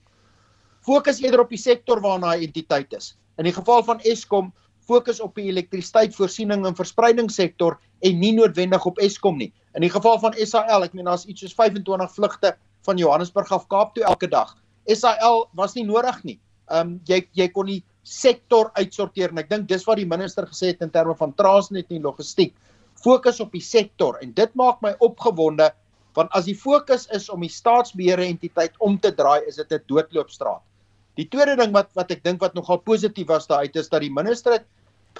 fokus eerder op die sektor waarna hy entiteit is. In die geval van Eskom, fokus op die elektrisiteitsvoorsiening en verspreidingssektor en nie noodwendig op Eskom nie. In die geval van SAL, ek meen daar's iets soos 25 vlugte van Johannesburg af Kaap toe elke dag. SAL was nie nodig nie. Ehm um, jy jy kon die sektor uitsorteer en ek dink dis wat die minister gesê het in terme van Transnet en logistiek. Fokus op die sektor en dit maak my opgewonde want as die fokus is om die staatsbeheerde entiteit om te draai, is dit 'n doodloopstraat. Die tweede ding wat wat ek dink wat nogal positief was daaruit is dat die minister het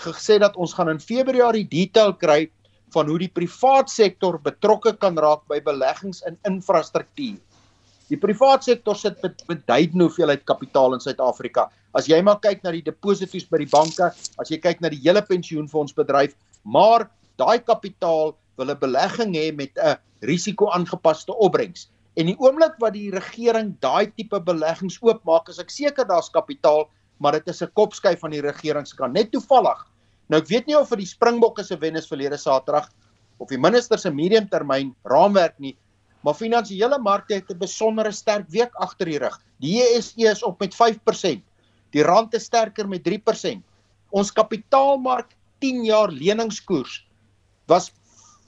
gesê dat ons gaan in Februarie detail kry van hoe die privaat sektor betrokke kan raak by beleggings in infrastruktuur. Die privaat sektor sit met beduidende hoeveelheid kapitaal in Suid-Afrika. As jy maar kyk na die deposito's by die banke, as jy kyk na die hele pensioenfondsbedryf, maar daai kapitaal wil 'n belegging hê met 'n risiko-aangepaste opbrengs. En die oomblik wat die regering daai tipe beleggings oopmaak, is ek seker daar's kapitaal, maar dit is 'n kopskuif van die regering se kant. Net toevallig. Nou ek weet nie of vir die Springbokke se wen is verlede Saterdag of die minister se mediumtermyn raamwerk nie, maar finansiële markte het 'n besondere sterk week agter die rug. Die JSE is op met 5%. Die rand is sterker met 3%. Ons kapitaalmark 10 jaar leningskoers was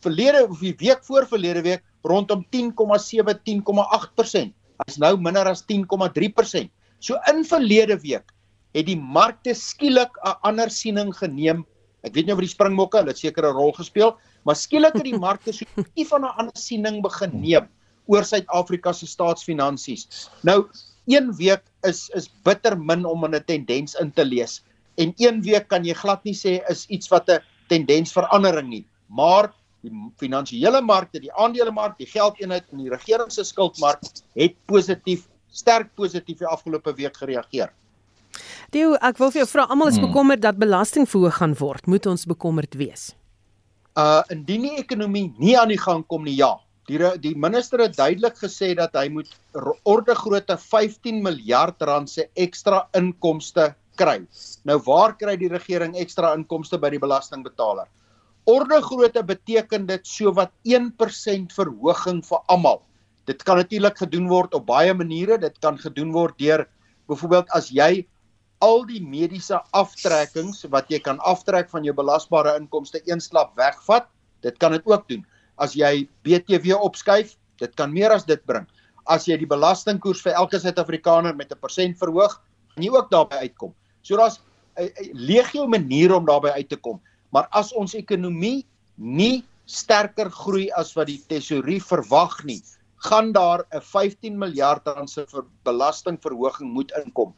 verlede of die week voor verlede week rondom 10,7 10,8%. Hy's nou minder as 10,3%. So in verlede week het die markte skielik 'n ander siening geneem. Ek weet nie of die springbokke hulle seker 'n rol gespeel, maar skielik het die markte so 'n bietjie van 'n ander siening begin neem oor Suid-Afrika se staatsfinansies. Nou een week is is bitter min om 'n tendens in te lees en een week kan jy glad nie sê is iets wat 'n tendens verandering nie. Maar die finansiële markte, die aandelemark, die geldeenheid en die regering se skuldmark het positief, sterk positief die afgelope week gereageer. Dio, ek wil vir jou vra, almal is hmm. bekommerd dat belasting verhoog gaan word. Moet ons bekommerd wees? Uh indien die ekonomie nie aan die gang kom nie, ja. Die die minister het duidelik gesê dat hy moet orde grootte 15 miljard rand se ekstra inkomste kry. Nou waar kry die regering ekstra inkomste by die belastingbetaler? Orde grootte beteken dit so wat 1% verhoging vir almal. Dit kan natuurlik gedoen word op baie maniere. Dit kan gedoen word deur byvoorbeeld as jy al die mediese aftrekkings wat jy kan aftrek van jou belasbare inkomste eenslap wegvat, dit kan dit ook doen. As jy BTW opskuif, dit kan meer as dit bring. As jy die belastingkoers vir elke Suid-Afrikaner met 'n persent verhoog, kan jy ook daarby uitkom. So daar's 'n legio maniere om daarby uit te kom. Maar as ons ekonomie nie sterker groei as wat die tesorie verwag nie, gaan daar 'n 15 miljard rand se belastingverhoging moet inkom.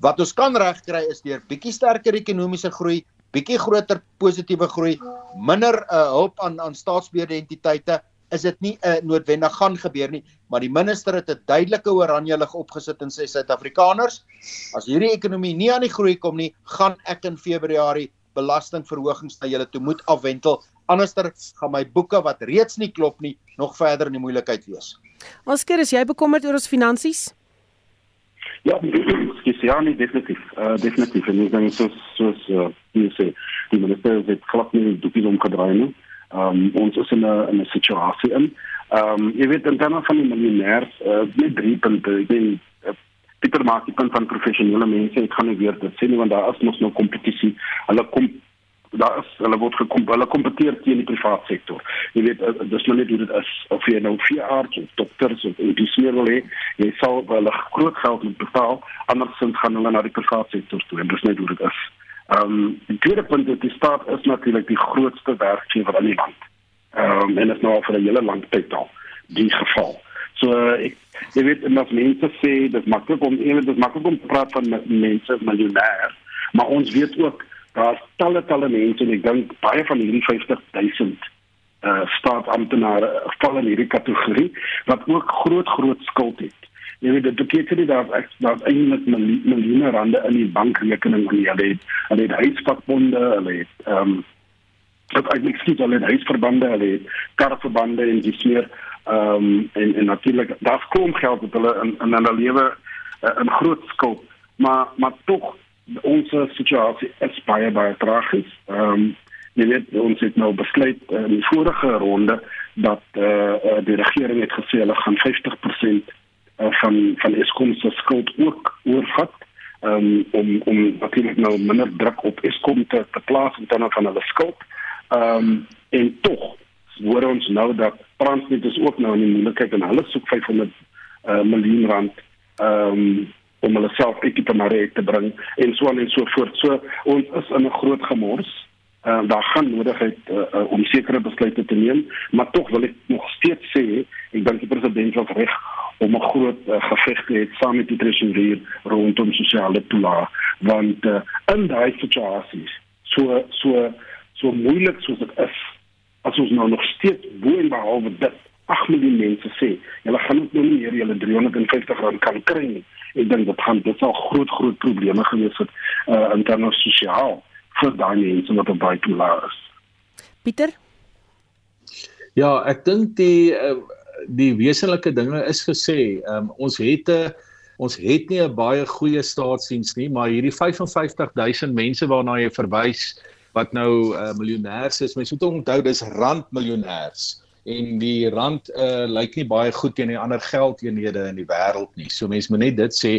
Wat ons kan regkry is deur bietjie sterker ekonomiese groei, bietjie groter positiewe groei, minder uh, hulp aan aan staatsbeheerde entiteite, is dit nie 'n uh, noodwendig gaan gebeur nie, maar die minister het 'n duidelike oranje lig opgesit en sê Suid-Afrikaners, as hierdie ekonomie nie aan die groei kom nie, gaan ek in Februarie belastingverhogings na julle toe moet afwentel anderster gaan my boeke wat reeds nie klop nie nog verder in die moeilikheid wees. Oscar, is jy bekommerd oor ons finansies? Ja, skielik ja, nie definitief. Uh definitief. En dan so so so jy sê, die minister het klop nie doekies omgedraai nie. Um ons is in 'n in 'n situasie in. Um jy weet dan dan van die miljonêers, uh met drie punte. Ek bedoel Peter maak die punt van professionele mense. Ek gaan nie weer dit sê nie want daar is mos nou kompetisie. Hulle kom daar is hulle word gekom hulle kompeteer teen die private sektor. Jy weet eh, dis nou net hoe dit is of jy nou vier arts of dokters of meer wil hê, jy sal wel groot geld moet betaal andersins gaan hulle na die private sektor toe en dis net hoe dit is. Ehm um, die tweede punt is die staat is natuurlik die grootste werkgewer in die land. Ehm um, en dit is nou vir 'n hele lang tyd al die geval. So ek jy weet as mense sê dit maklik om ewe dit maklik om te praat van mense miljonair, maar ons weet ook daar's talle talle mense en ek dink baie van hierdie 50000 uh staatsamptenare val in hierdie kategorie wat ook groot groot skuld het. Jy weet dit beteken nie dat ek dat eintlik miljoene rande in die bankrekening aan hulle het. Hulle het huisvakbonde, hulle het ehm um, dat ek niks skiet hulle het huisverbande, hulle het karverbande en dis meer ehm um, en en natuurlik daar's kom geld wat hulle in in hulle lewe uh, in groot skuld, maar maar tog ons situasie is baie baie tragies. Ehm um, jy weet ons het nou besluit in die vorige ronde dat eh uh, die regering het gesê hulle gaan 50% uh, van van Eskom se skuld ook oorvat um, om om natuurlik nou minder druk op Eskom te, te plaas in terme van hulle skuld. Ehm um, en tog hoor ons nou dat Transnet is ook nou in die moeilikheid en hulle soek 500 uh, miljoen rand um, om hulle self uit die mark te bring en so aan en so voort. So ons is in 'n groot gemors. Uh, daar gaan nodigheid uh, uh, om sekere besluite te neem, maar tog wil ek nog steeds sê, ek dink die president was reg om 'n groot uh, geveg te hê saam met die treasury rondom sosiale toelaag, want uh, in daai situasies, so so so moeilik soos dit is, as ons nou nog steeds bo en behalwe dit 8 miljoen mense sê, julle gaan ook nou nie meer julle 350 rand kan kry nie ek dink dit gaan dit sal groot groot probleme gewees het uh, in terme sosiaal vir daai mense wat op baie toelaat is. Pieter? Ja, ek dink die uh, die wesenlike dinge is gesê. Um, ons het 'n ons het nie 'n baie goeie staatsdiens nie, maar hierdie 55000 mense waarna jy verwys wat nou uh, miljonêers is, mense moet onthou dis randmiljonêers en die rand uh lyk nie baie goed teen die ander geldeenhede in die wêreld nie. So mense moet net dit sê.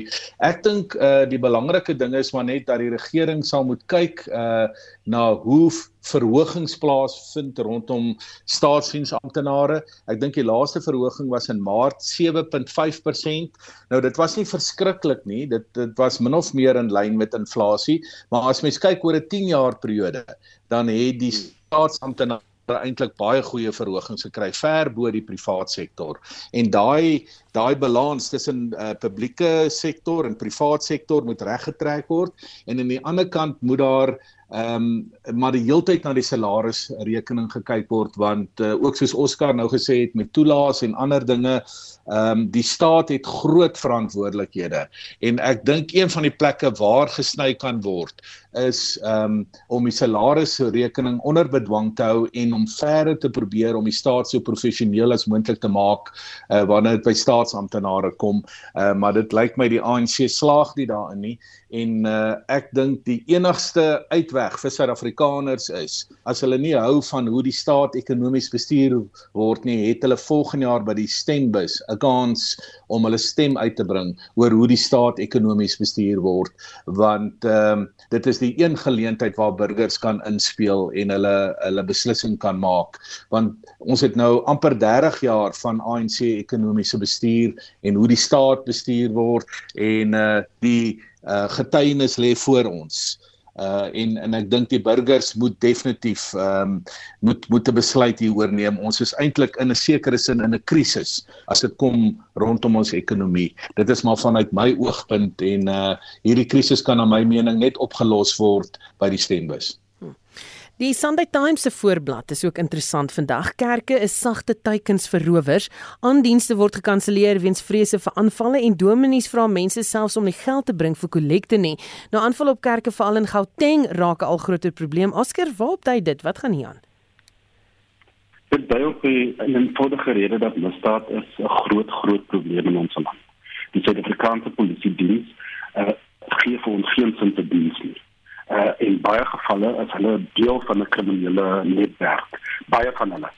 Ek dink uh die belangrike ding is maar net dat die regering sal moet kyk uh na hoe verhogings plaasvind rondom staatsdiensamptenare. Ek dink die laaste verhoging was in Maart 7.5%. Nou dit was nie verskriklik nie. Dit dit was min of meer in lyn met inflasie, maar as mens kyk oor 'n 10 jaar periode, dan het die staatsamptenare eintlik baie goeie verhogings gekry ver bo die privaat sektor. En daai daai balans tussen uh, publieke sektor en privaat sektor moet reggetrek word en aan die ander kant moet daar Ehm um, maar die heeltyd na die salarisrekening gekyk word want uh, ook soos Oscar nou gesê het met toelaas en ander dinge ehm um, die staat het groot verantwoordelikhede en ek dink een van die plekke waar gesny kan word is um, om die salarisrekening onder bedwang te hou en om verder te probeer om die staat so professioneel as moontlik te maak uh, wanneer dit by staatsamptenare kom. Uh, maar dit lyk my die ANC slaag nie daarin nie. En uh, ek dink die enigste uitweg vir Suid-Afrikaners is as hulle nie hou van hoe die staat ekonomies bestuur word nie het hulle volgende jaar by die stembus 'n kans om hulle stem uit te bring oor hoe die staat ekonomies bestuur word. Want um, dit is die een geleentheid waar burgers kan inspel en hulle hulle beslissing kan maak. Want ons het nou amper 30 jaar van ANC ekonomiese bestuur en hoe die staat bestuur word en uh die uh getuienis lê voor ons. uh en en ek dink die burgers moet definitief ehm um, moet moet 'n besluit hieroor neem. Ons is eintlik in 'n sekere sin in 'n krisis as dit kom rondom ons ekonomie. Dit is maar vanuit my oogpunt en uh hierdie krisis kan na my mening net opgelos word by die stembus. Die Sunday Times se voorblad is ook interessant vandag. Kerke is sagte teikens vir rowers. Aandienste word gekanselleer weens vrese vir aanvalle en dominees vra mense selfs om nie geld te bring vir kollekte nie. Nou aanval op kerke veral in Gauteng raak 'n al groter probleem. Oscar, waarop dui dit? Wat gaan hier aan? Dit dui op die eenvoudige rede dat misdaad is 'n groot groot probleem in ons land. Die Suid-Afrikaanse polisie diens uh, gee vir ons geen sin te diens nie uh, in baie gevalle is hulle deel van 'n kriminele netwerk baie van hulle.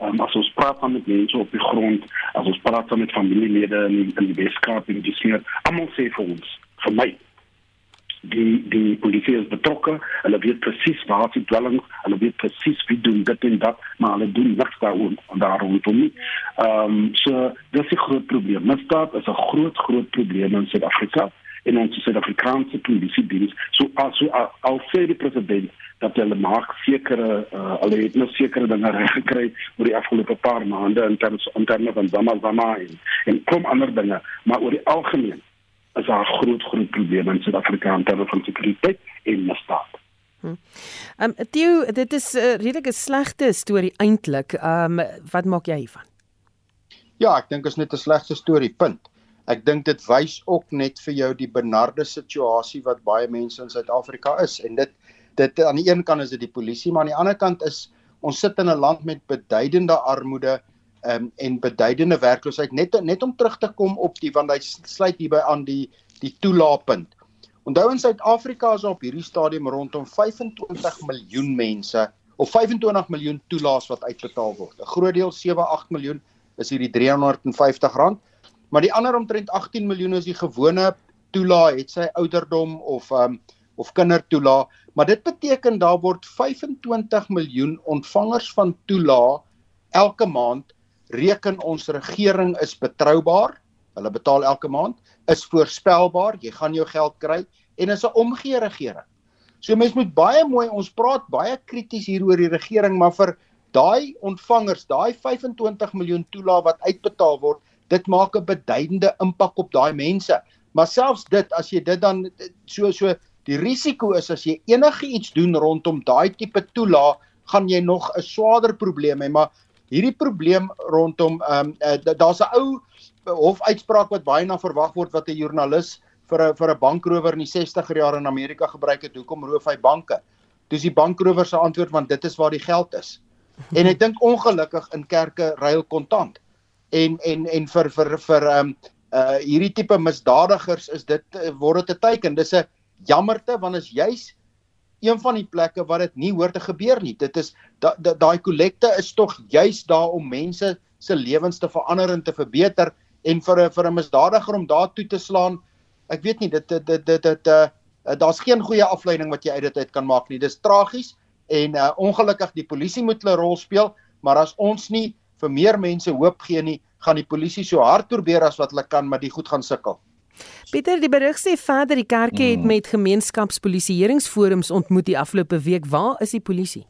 Um, as ons praat van met mense op die grond as ons praat met familielede in in die Weskaap en dis meer almal sê vir ons vir my die die polisie is betrokke hulle weet presies waar die dwelling hulle weet presies wie doen dit en dat maar hulle doen niks daaroor en daarom toe nie. Ehm um, so dis 'n groot probleem. Misdaad is 'n groot groot probleem in Suid-Afrika en ons Suid-Afrikaanse polisie diens so as so al sê die president dat hulle maak sekere uh, hulle het nog sekere dinge reg gekry oor die afgelope paar maande in terme in terme van Zama Zama en, en kom ander dinge maar oor die algemeen is daar groot groot probleme in Suid-Afrika in terme van sekuriteit en misdaad. Hm. Ehm um, Theo, dit is 'n uh, redelike slegte storie eintlik. Ehm um, wat maak jy hiervan? Ja, ek dink is net 'n slegte storie, punt. Ek dink dit wys ook net vir jou die benarde situasie wat baie mense in Suid-Afrika is en dit dit aan die een kant is dit die polisie maar aan die ander kant is ons sit in 'n land met beduidende armoede um, en beduidende werkloosheid net net om terug te kom op die want hy sluit hierby aan die die toelaatpunt. Onthou in Suid-Afrika is op hierdie stadium rondom 25 miljoen mense of 25 miljoen toelaas wat uitbetaal word. 'n Groot deel 7-8 miljoen is hierdie R350 maar die ander omtrent 18 miljoen is die gewone toelaat het sy ouderdom of um of kindertoelaat maar dit beteken daar word 25 miljoen ontvangers van toelaat elke maand. Reken ons regering is betroubaar. Hulle betaal elke maand. Is voorspelbaar. Jy gaan jou geld kry en is 'n omgee regering. So mense moet baie mooi ons praat baie krities hier oor die regering maar vir daai ontvangers daai 25 miljoen toelaat wat uitbetaal word dit maak 'n beduidende impak op daai mense. Maar selfs dit as jy dit dan so so die risiko is as jy enige iets doen rondom daai tipe toelaag, gaan jy nog 'n swaarder probleem hê, maar hierdie probleem rondom ehm um, uh, daar's 'n ou hofuitspraak wat baie na verwag word wat 'n joernalis vir 'n vir 'n bankrower in die 60er jare in Amerika gebruik het, hoekom roof hy banke? Dis die bankrower se antwoord want dit is waar die geld is. En ek dink ongelukkig in kerke ruil kontant en en en vir vir vir ehm um, uh hierdie tipe misdadigers is dit uh, word dit 'n teken. Dis 'n jammerte want is juis een van die plekke waar dit nie hoort te gebeur nie. Dit is daai da, da, kollekte is tog juis daar om mense se lewens te verander en te verbeter en vir 'n vir 'n misdadiger om daar toe te slaan. Ek weet nie dit dit dit dit, dit uh, daar's geen goeie afleiding wat jy uit dit uit kan maak nie. Dis tragies en uh, ongelukkig die polisie moet hulle rol speel, maar as ons nie vir meer mense hoop gee nie, gaan die polisie so hard probeer as wat hulle kan, maar die goed gaan sukkel. Pieter, die berig sê verder die kerke het mm. met gemeenskapspolisieeringsforums ontmoet die afgelope week. Waar is die polisie?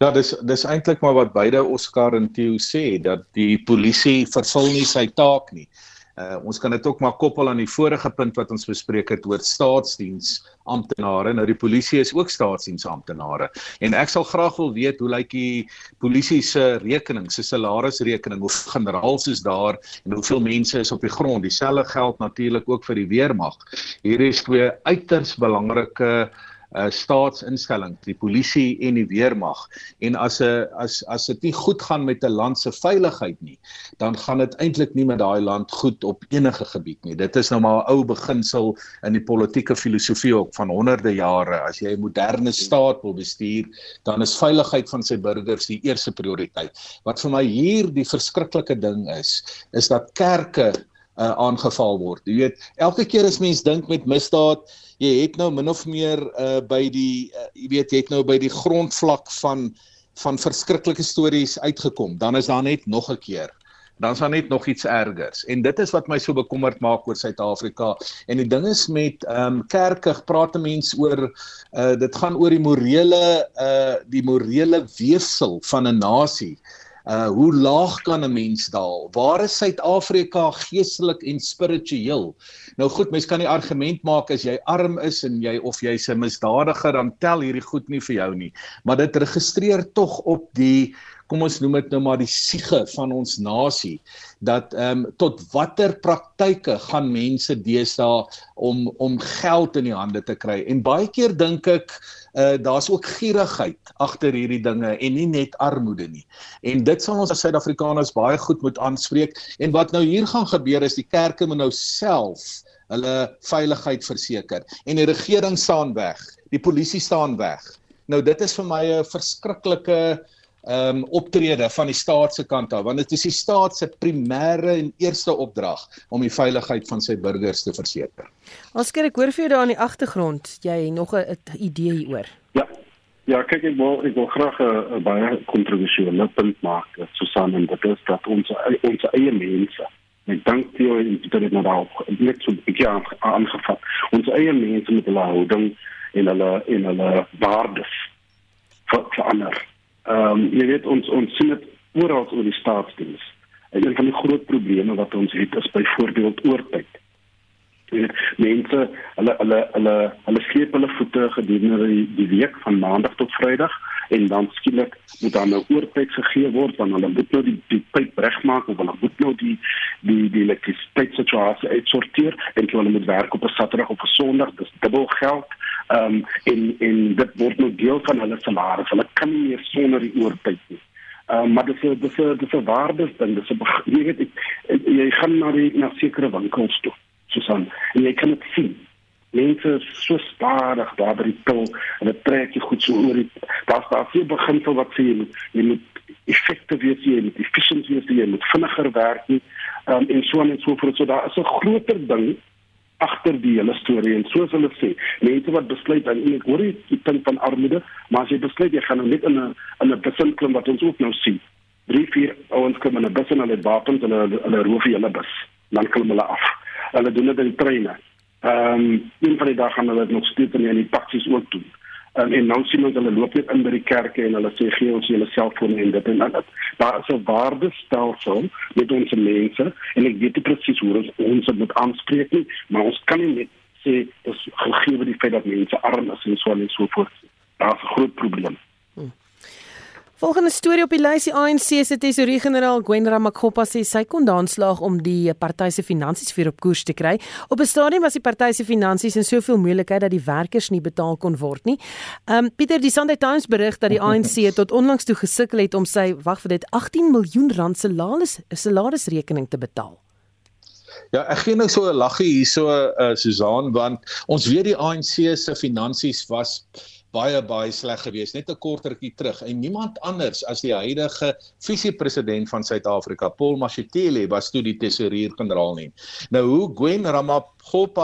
Ja, dis dis eintlik maar wat beide Oscar en Theo sê dat die polisie vervul nie sy taak nie. Uh ons kan dit ook maar koppel aan die vorige punt wat ons bespreek het oor staatsdiens amptenare. Nou die polisie is ook staatsdiens amptenare. En ek sal graag wil weet hoe lyk die polisie se rekening, se salarisrekening, hoe generaals is daar en hoeveel mense is op die grond. Dieselfde geld natuurlik ook vir die weermag. Hier is twee uiters belangrike uh staatsinstellings, die polisie en die weermag. En as 'n as as dit nie goed gaan met 'n land se veiligheid nie, dan gaan dit eintlik nie met daai land goed op enige gebied nie. Dit is nou maar 'n ou beginsel in die politieke filosofie ook van honderde jare. As jy 'n moderne staat wil bestuur, dan is veiligheid van sy burgers die eerste prioriteit. Wat vir my hier die verskriklike ding is, is dat kerke uh, aangeval word. Jy weet, elke keer as mens dink met misdaad, jy het nou min of meer uh, by die uh, jy weet jy het nou by die grondvlak van van verskriklike stories uitgekom. Dan is daar net nog 'n keer. Dan is daar net nog iets ergers. En dit is wat my so bekommerd maak oor Suid-Afrika. En die ding is met ehm um, kerke, praat mense oor uh dit gaan oor die morele uh die morele weefsel van 'n nasie. Uh hoe laag kan 'n mens daal? Waar is Suid-Afrika geestelik en spiritueel? Nou goed, mens kan die argument maak as jy arm is en jy of jy's 'n misdadiger, dan tel hierdie goed nie vir jou nie. Maar dit registreer tog op die kom ons noem dit nou maar die siege van ons nasie dat ehm um, tot watter praktyke gaan mense deesdae om om geld in die hande te kry en baie keer dink ek uh, daar's ook gierigheid agter hierdie dinge en nie net armoede nie. En dit sal ons as Suid-Afrikaners baie goed moet aanspreek. En wat nou hier gaan gebeur is die kerke moet nou self hulle veiligheid verseker en die regering staan weg die polisie staan weg. Nou dit is vir my 'n verskriklike ehm um, optrede van die staat se kant af want dit is die staat se primêre en eerste opdrag om die veiligheid van sy burgers te verseker. Oscar, ek hoor vir jou daar in die agtergrond, jy nog 'n idee hieroor. Ja. Ja, kyk ek wil ek wil graag 'n baie kontroversiële punt maak, Susan, en dit is dat ons ons eie mense Ek dink jy het dit nou daar net so 'n bietjie aangevat. Ons eie mense met hulle houding en hulle en hulle waardes verander. Ehm um, jy weet ons ons sien dit oral oor die staatsdiens. En een van die groot probleme wat ons het is byvoorbeeld oortyd. Mense hulle hulle hulle hulle sleep hulle voete gedurende die, die week van maandag tot vrydag en dan skielik moet dan 'n nou oortyd gegee word want hulle moet nou die die pyp regmaak of hulle moet nou die die die elektrisiteitssituasie uitsorteer en hulle moet werk op 'n Saterdag of 'n Sondag dis dubbel geld. Ehm um, en en dit word nou deel van hulle salaris. Hulle kan nie meer sonder die oortyd nie. Uh, maar dis dis dis 'n waardes ding dis 'n jy weet ek, jy gaan na die na sekere winkels toe Susan en jy kan dit sien mense is so stadig daar by die pil en dit trek jy goed so oor die daar's daar veel beginsel wat sê jy moet jy moet effektief wees jy moet efficient wees jy moet vinniger werk nie um, en so en so voort. So daar is 'n groter ding agter die hele storie. En soos hulle sê mense wat besluit en ek hoor die punt van armoede maar as jy besluit jy gaan nou net in 'n in 'n besin klim wat ons ook nou sien. Drie vier ouens kom in 'n bus en hulle wapens en hulle hulle roof hele bus. Dan klim hulle af. Hulle doen dit in treine Ehm um, een van die dag gaan hulle dit nog steeds in die taksies ook doen. Um, en nou sien ons hulle loop net in by die kerke en hulle sê gee ons julle selfone en dit en dat. Daar is 'n waardestelsel met ons mense en ek weet nie presies hoe ons ons moet aanspreek nie, maar ons kan nie net sê dis gegee word die feit dat mense arm is en so en so voort. Daar's 'n groot probleem. Volgende storie op die lys die ANC se tesourier-generaal Gwen Ramakgopa sê sy kon daanslaag om die party se finansies weer op koers te kry. Op 'n stadium was die party se finansies in soveel moeilikheid dat die werkers nie betaal kon word nie. Um Pieter, die Sunday Times berig dat die ANC tot onlangs toe gesukkel het om sy wag vir dit 18 miljoen rand se salaris salarisrekening te betaal. Ja, ek gee nou so 'n laggie hierso uh, Susan want ons weet die ANC se finansies was baie baie sleg geweest net 'n kort rukkie terug en niemand anders as die huidige visiepresident van Suid-Afrika Paul Mashatile was toe die tesourier-generaal nie. Nou hoe Gwen Ramaphosa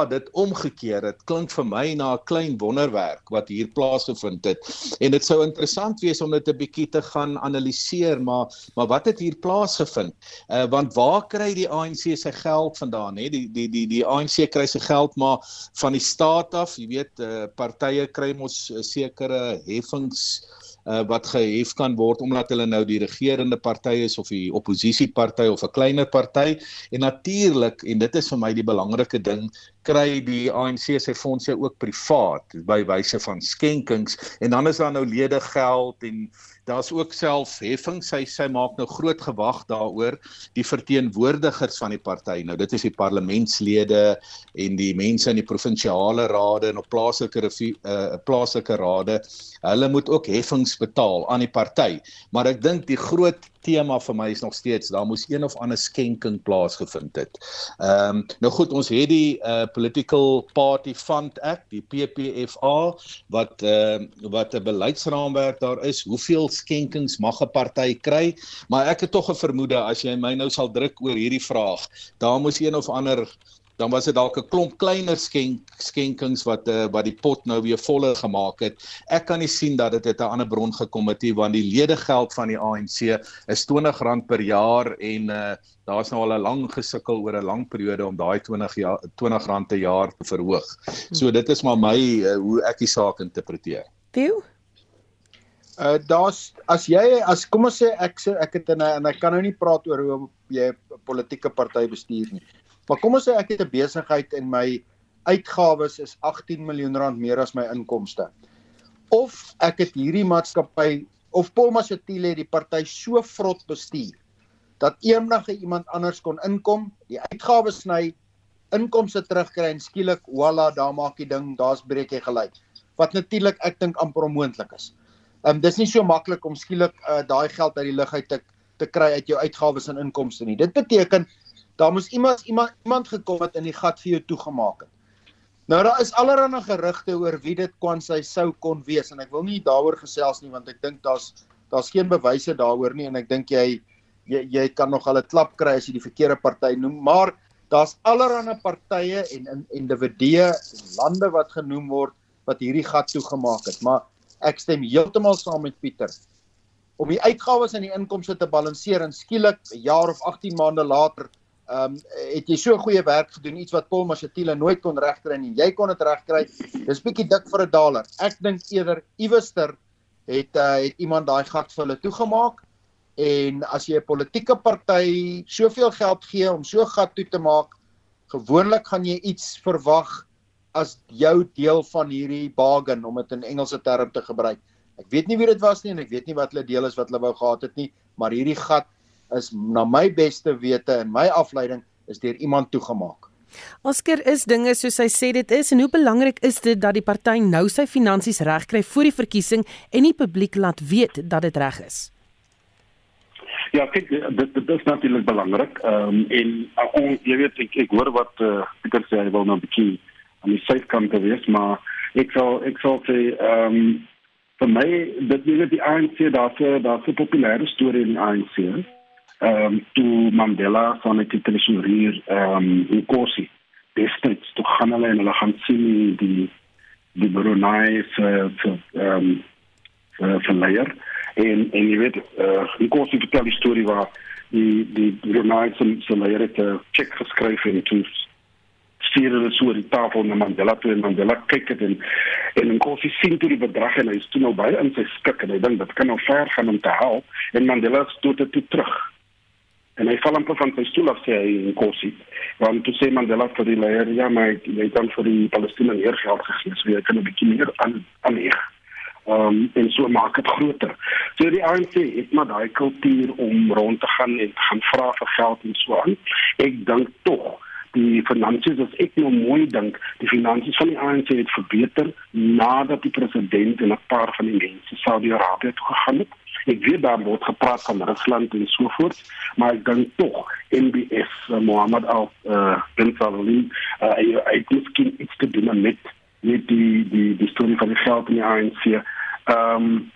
dit omgekeer het, klink vir my na 'n klein wonderwerk wat hier plaasgevind het. En dit sou interessant wees om dit 'n bietjie te gaan analiseer, maar maar wat het hier plaasgevind? Uh want waar kry die ANC sy geld vandaan, hè? Die die die die ANC kry sy geld maar van die staat af, jy weet, uh partye kry mos uh, sekere heffings uh, wat gehef kan word omdat hulle nou die regerende party is of die oppositieparty of 'n kleiner party. En natuurlik en dit is vir my die belangrike ding kry die ANC se fondse ook privaat by wyse van skenkings. En dan is daar nou lede geld en daar's ook self heffing sy sy maak nou groot gewag daaroor die verteenwoordigers van die party. Nou dit is die parlementslede en die mense in die provinsiale rade en op plaaslike uh, plaaslike rade. Hulle moet ook heffings betaal aan die party. Maar ek dink die groot tema vir my is nog steeds daar moes een of ander skenking plaasgevind het. Ehm um, nou goed ons het die uh, political party fund act die PPFA wat ehm uh, wat 'n beleidsraamwerk daar is hoeveel skenkings mag 'n party kry maar ek het tog 'n vermoede as jy my nou sal druk oor hierdie vraag daar moes een of ander dan was dit dalk 'n klomp kleiner skenk skenkings wat uh, wat die pot nou weer voller gemaak het. Ek kan nie sien dat dit uit 'n ander bron gekom het nie want die ledegeld van die ANC is R20 per jaar en uh, daar's nou al 'n lang gesukkel oor 'n lang periode om daai 20 jaar R20 per jaar te verhoog. So dit is maar my uh, hoe ek die saak interpreteer. Theo Uh daar's as jy as kom ons sê ek sê ek het in 'n en ek kan nou nie praat oor hoe jy 'n politieke party bestuur nie. Maar kom ons sê ek het 'n besigheid en my uitgawes is 18 miljoen rand meer as my inkomste. Of ek het hierdie maatskappy of Paul Mashatile die party so vrot bestuur dat eendag iemand anders kon inkom, die uitgawes sny, inkomste terugkry en skielik, voilà, daar maak die ding, daar's breek jy gelyk. Wat natuurlik ek dink amper onmoontlik is. Ehm um, dis nie so maklik om skielik uh, daai geld uit die lug uit te te kry uit jou uitgawes en inkomste nie. Dit beteken daar moes iemand iemand iemand gekom het in die gat vir jou toegemaak het. Nou daar is allerlei gerugte oor wie dit kon sy sou kon wees en ek wil nie daaroor gesels nie want ek dink daar's daar's geen bewyse daaroor nie en ek dink jy jy jy kan nog al 'n klap kry as jy die verkeerde party noem maar daar's allerlei partye en in individue lande wat genoem word wat hierdie gat toegemaak het maar ek stem heeltemal saam met Pieter om die uitgawes en die inkomste te balanseer en skielik 'n jaar of 18 maande later ehm um, het jy so goeie werk gedoen iets wat Paul Mashatile nooit kon regkry nie. Jy kon dit regkry. Dis bietjie dik vir 'n daler. Ek dink eerder iewester het uh, het iemand daai gat vir hulle toegemaak en as jy 'n politieke party soveel geld gee om so gat toe te maak, gewoonlik gaan jy iets verwag as jou deel van hierdie bargain om dit in Engelse term te gebruik. Ek weet nie wie dit was nie en ek weet nie wat hulle deel is wat hulle wou gehad het nie, maar hierdie gat is na my beste wete en my afleiding is deur iemand toegemaak. Oscar is dinge soos hy sê dit is en hoe belangrik is dit dat die party nou sy finansies regkry voor die verkiesing en die publiek laat weet dat dit reg is. Ja, kyk, dit dit is natuurlik belangrik. Ehm um, en uh, on, jy weet ek ek hoor wat uh, Pieter sê hy wil nou 'n bietjie aan die syskant wees, maar ek sal ek sal sê ehm um, vir my dit is die ANC daar's daar's 'n populêre storie in die ANC um, toe Mandela van die tradisionele ehm um, Nkosi districts toe gaan hulle en hulle gaan sien die die Brunei se ehm se leier. En en jy weet uh, Nkosi vertel die storie waar die die Brunei se se leier het 'n check geskryf en toe stuur hulle so die tafel na Mandela toe en Mandela kyk dit en en Nkosi sien toe die bedrag en hy is toe nou baie in sy skik en hy dink dit kan nou ver gaan om te help en Mandela stoot dit toe terug en hy val amper van sy stoel af sê hy in Kosi want toe sê Mandela vir die leier ja maar jy kan vir die Palestina meer geld gegee so jy kan 'n bietjie meer aan aan hier um, en so maak dit groter. So die ANC het maar daai kultuur om rond te gaan en te gaan vra vir geld en so aan. Ek dink tog die finansies as ek nou mooi dink die finansies van die ANC het verbeter nadat die president en 'n paar van die mense Saudi-Arabië toe gegaan het Ek weet daar word gepraat van Rusland en so voort, maar ek dink tog NBS uh, Mohammed Al uh, bin Salman uh, hy het miskien iets te doen met met die die die storie van die geld in die ANC. Ehm um,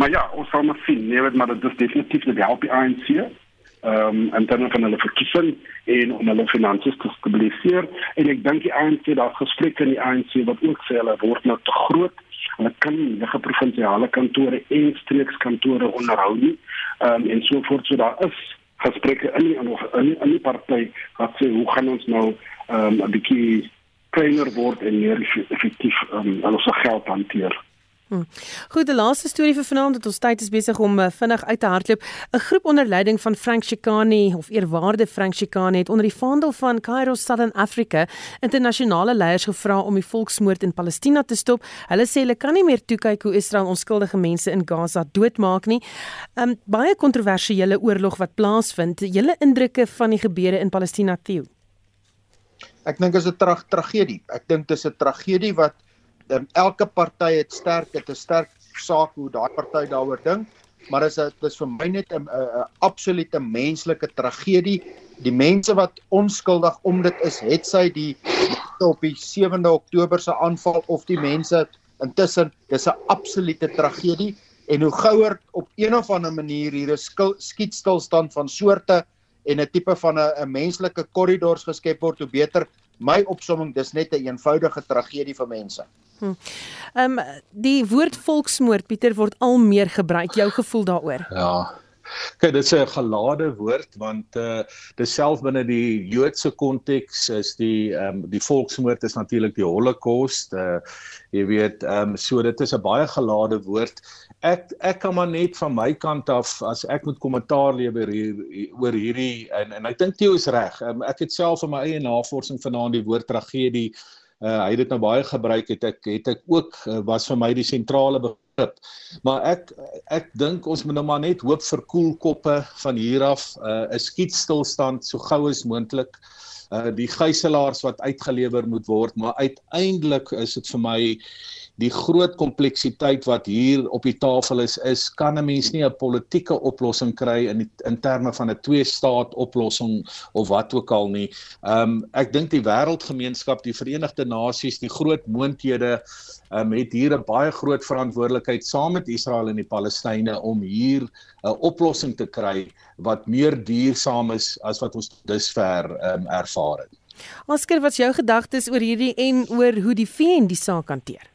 maar ja, ons sal maar sien. Nee, maar dit is definitief die help die ANC. Ehm um, en dan van hulle verkiesing en om hulle finansies te stabiliseer en ek dink die ANC daar gespreek in die ANC wat ook sê hulle word nou te groot Hulle kan nie enige provinsiale kantore en streekskantore onderhou nie. Ehm um, en so voort so daar is gesprekke in die, in, in die party wat sê hoe gaan ons nou ehm um, 'n bietjie kleiner word en meer effektief ehm um, ons geld hanteer. Hm. Goed, die laaste storie vir vanaand dat ons tyd is besig om uh, vinnig uit te hardloop. 'n Groep onder leiding van Frank Chikane of eerwaarde Frank Chikane het onder die vaandel van Cairo Southern Africa internasionale leiers gevra om die volksmoord in Palestina te stop. Hulle sê hulle kan nie meer toekyk hoe Israel onskuldige mense in Gaza doodmaak nie. um, Baie kontroversiële oorlog wat plaasvind. Julle indrukke van die gebeure in Palestina, Theo? Ek dink dit is 'n tra tragedie. Ek dink dit is 'n tragedie wat um, elke party het sterk het 'n sterk saak hoe daai party daaroor dink, maar is dit is vir my net 'n absolute menslike tragedie. Die mense wat onskuldig om dit is, het sy die op die 7de Oktober se aanval of die mense intussen, dis 'n absolute tragedie en hoe gouer op een of ander manier hier 'n skietstilstand van soorte en 'n tipe van 'n 'n menslike korridors geskep word, hoe beter. My opsomming, dis net 'n een eenvoudige tragedie vir mense. Ehm hm. um, die woord volksmoord Pieter word al meer gebruik. Jou gevoel daaroor? Ja. Kyk, dit is 'n gelade woord want uh dis self binne die Joodse konteks is die ehm um, die volksmoord is natuurlik die Holocaust. Uh jy weet, ehm um, so dit is 'n baie gelade woord. Ek ek kan maar net van my kant af as ek moet kommentaar lewer hier oor hierdie en en ek dink Theo is reg. Um, ek het self in my eie navorsing vanaand die woord tragedie uh, hy het dit nou baie gebruik het ek het ek ook uh, was vir my die sentrale begrip maar ek ek dink ons moet nou maar net hoop vir koel koppe van hier af. Uh, 'n skietstilstand so gou as moontlik. Uh, die gijslaers wat uitgelewer moet word maar uiteindelik is dit vir my die groot kompleksiteit wat hier op die tafel is is kan 'n mens nie 'n politieke oplossing kry in die, in terme van 'n twee staat oplossing of wat ook al nie. Ehm um, ek dink die wêreldgemeenskap, die Verenigde Nasies, die groot moondhede ehm um, het hier 'n baie groot verantwoordelikheid saam met Israel en die Palestynë om hier 'n oplossing te kry wat meer duursaam is as wat ons dusver ehm um, ervaar het. Oscar, wat is jou gedagtes oor hierdie en oor hoe die VN die saak hanteer?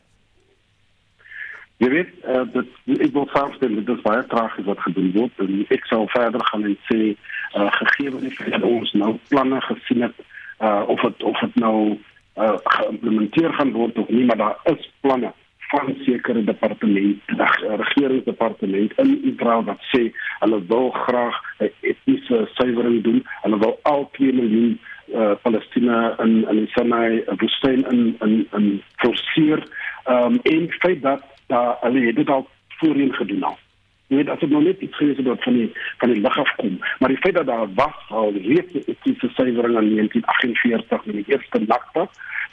Je weet, uh, dat, ik wil vaststellen dat het baie tragisch wat gedoen wordt. En ik zou verder gaan en zeggen, uh, gegeven het dat ons nou plannen gezien hebben, uh, of, het, of het nou uh, geïmplementeerd gaan worden of niet, maar daar is plannen van zekere departement, de regeringsdepartement in Israël dat sê hulle wil graag 'n etniese suiwering doen. Hulle wil al 2 miljoen uh, Palestina in in die Sinai woestyn in in in forceer. Ehm um, en feit dat daar hulle het dit al voorheen gedoen al. Jy weet as dit nou net iets gewees het wat van die van die lig af kom, maar die feit dat daar was al reeds 'n etiese suiwering in 1948 met die eerste Nakba,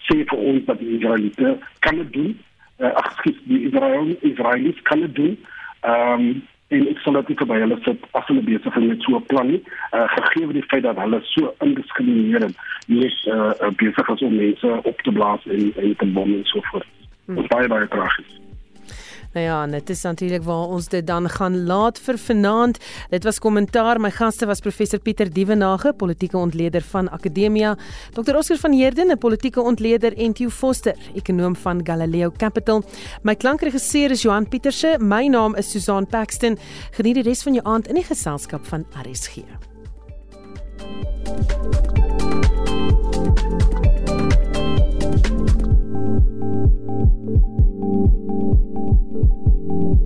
sê vir ons dat die Israeliete kan dit doen. Uh, ag, die Israel Israelies kan dit doen. Ehm um, en ek sal dit by hulle sit as hulle besig is met so 'n plan nie. Uh, gegee die feit dat hulle so indiskriminerend nie uh, besig is om mense op te blaas en en te bom en so voort. Hmm. Is baie baie tragies. Nou ja, dit is natuurlik waar ons dit dan gaan laat vir vanaand. Dit was kommentaar. My gaste was professor Pieter Dievenage, politieke ontleder van Akademia, Dr. Oscar van Heerden, 'n politieke ontleder en Theo Foster, ekonom van Galileo Capital. My klankregisseur is Johan Pieterse. My naam is Susan Paxton. Geniet die res van jou aand in die geselskap van RSG. Thank you Thank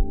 you.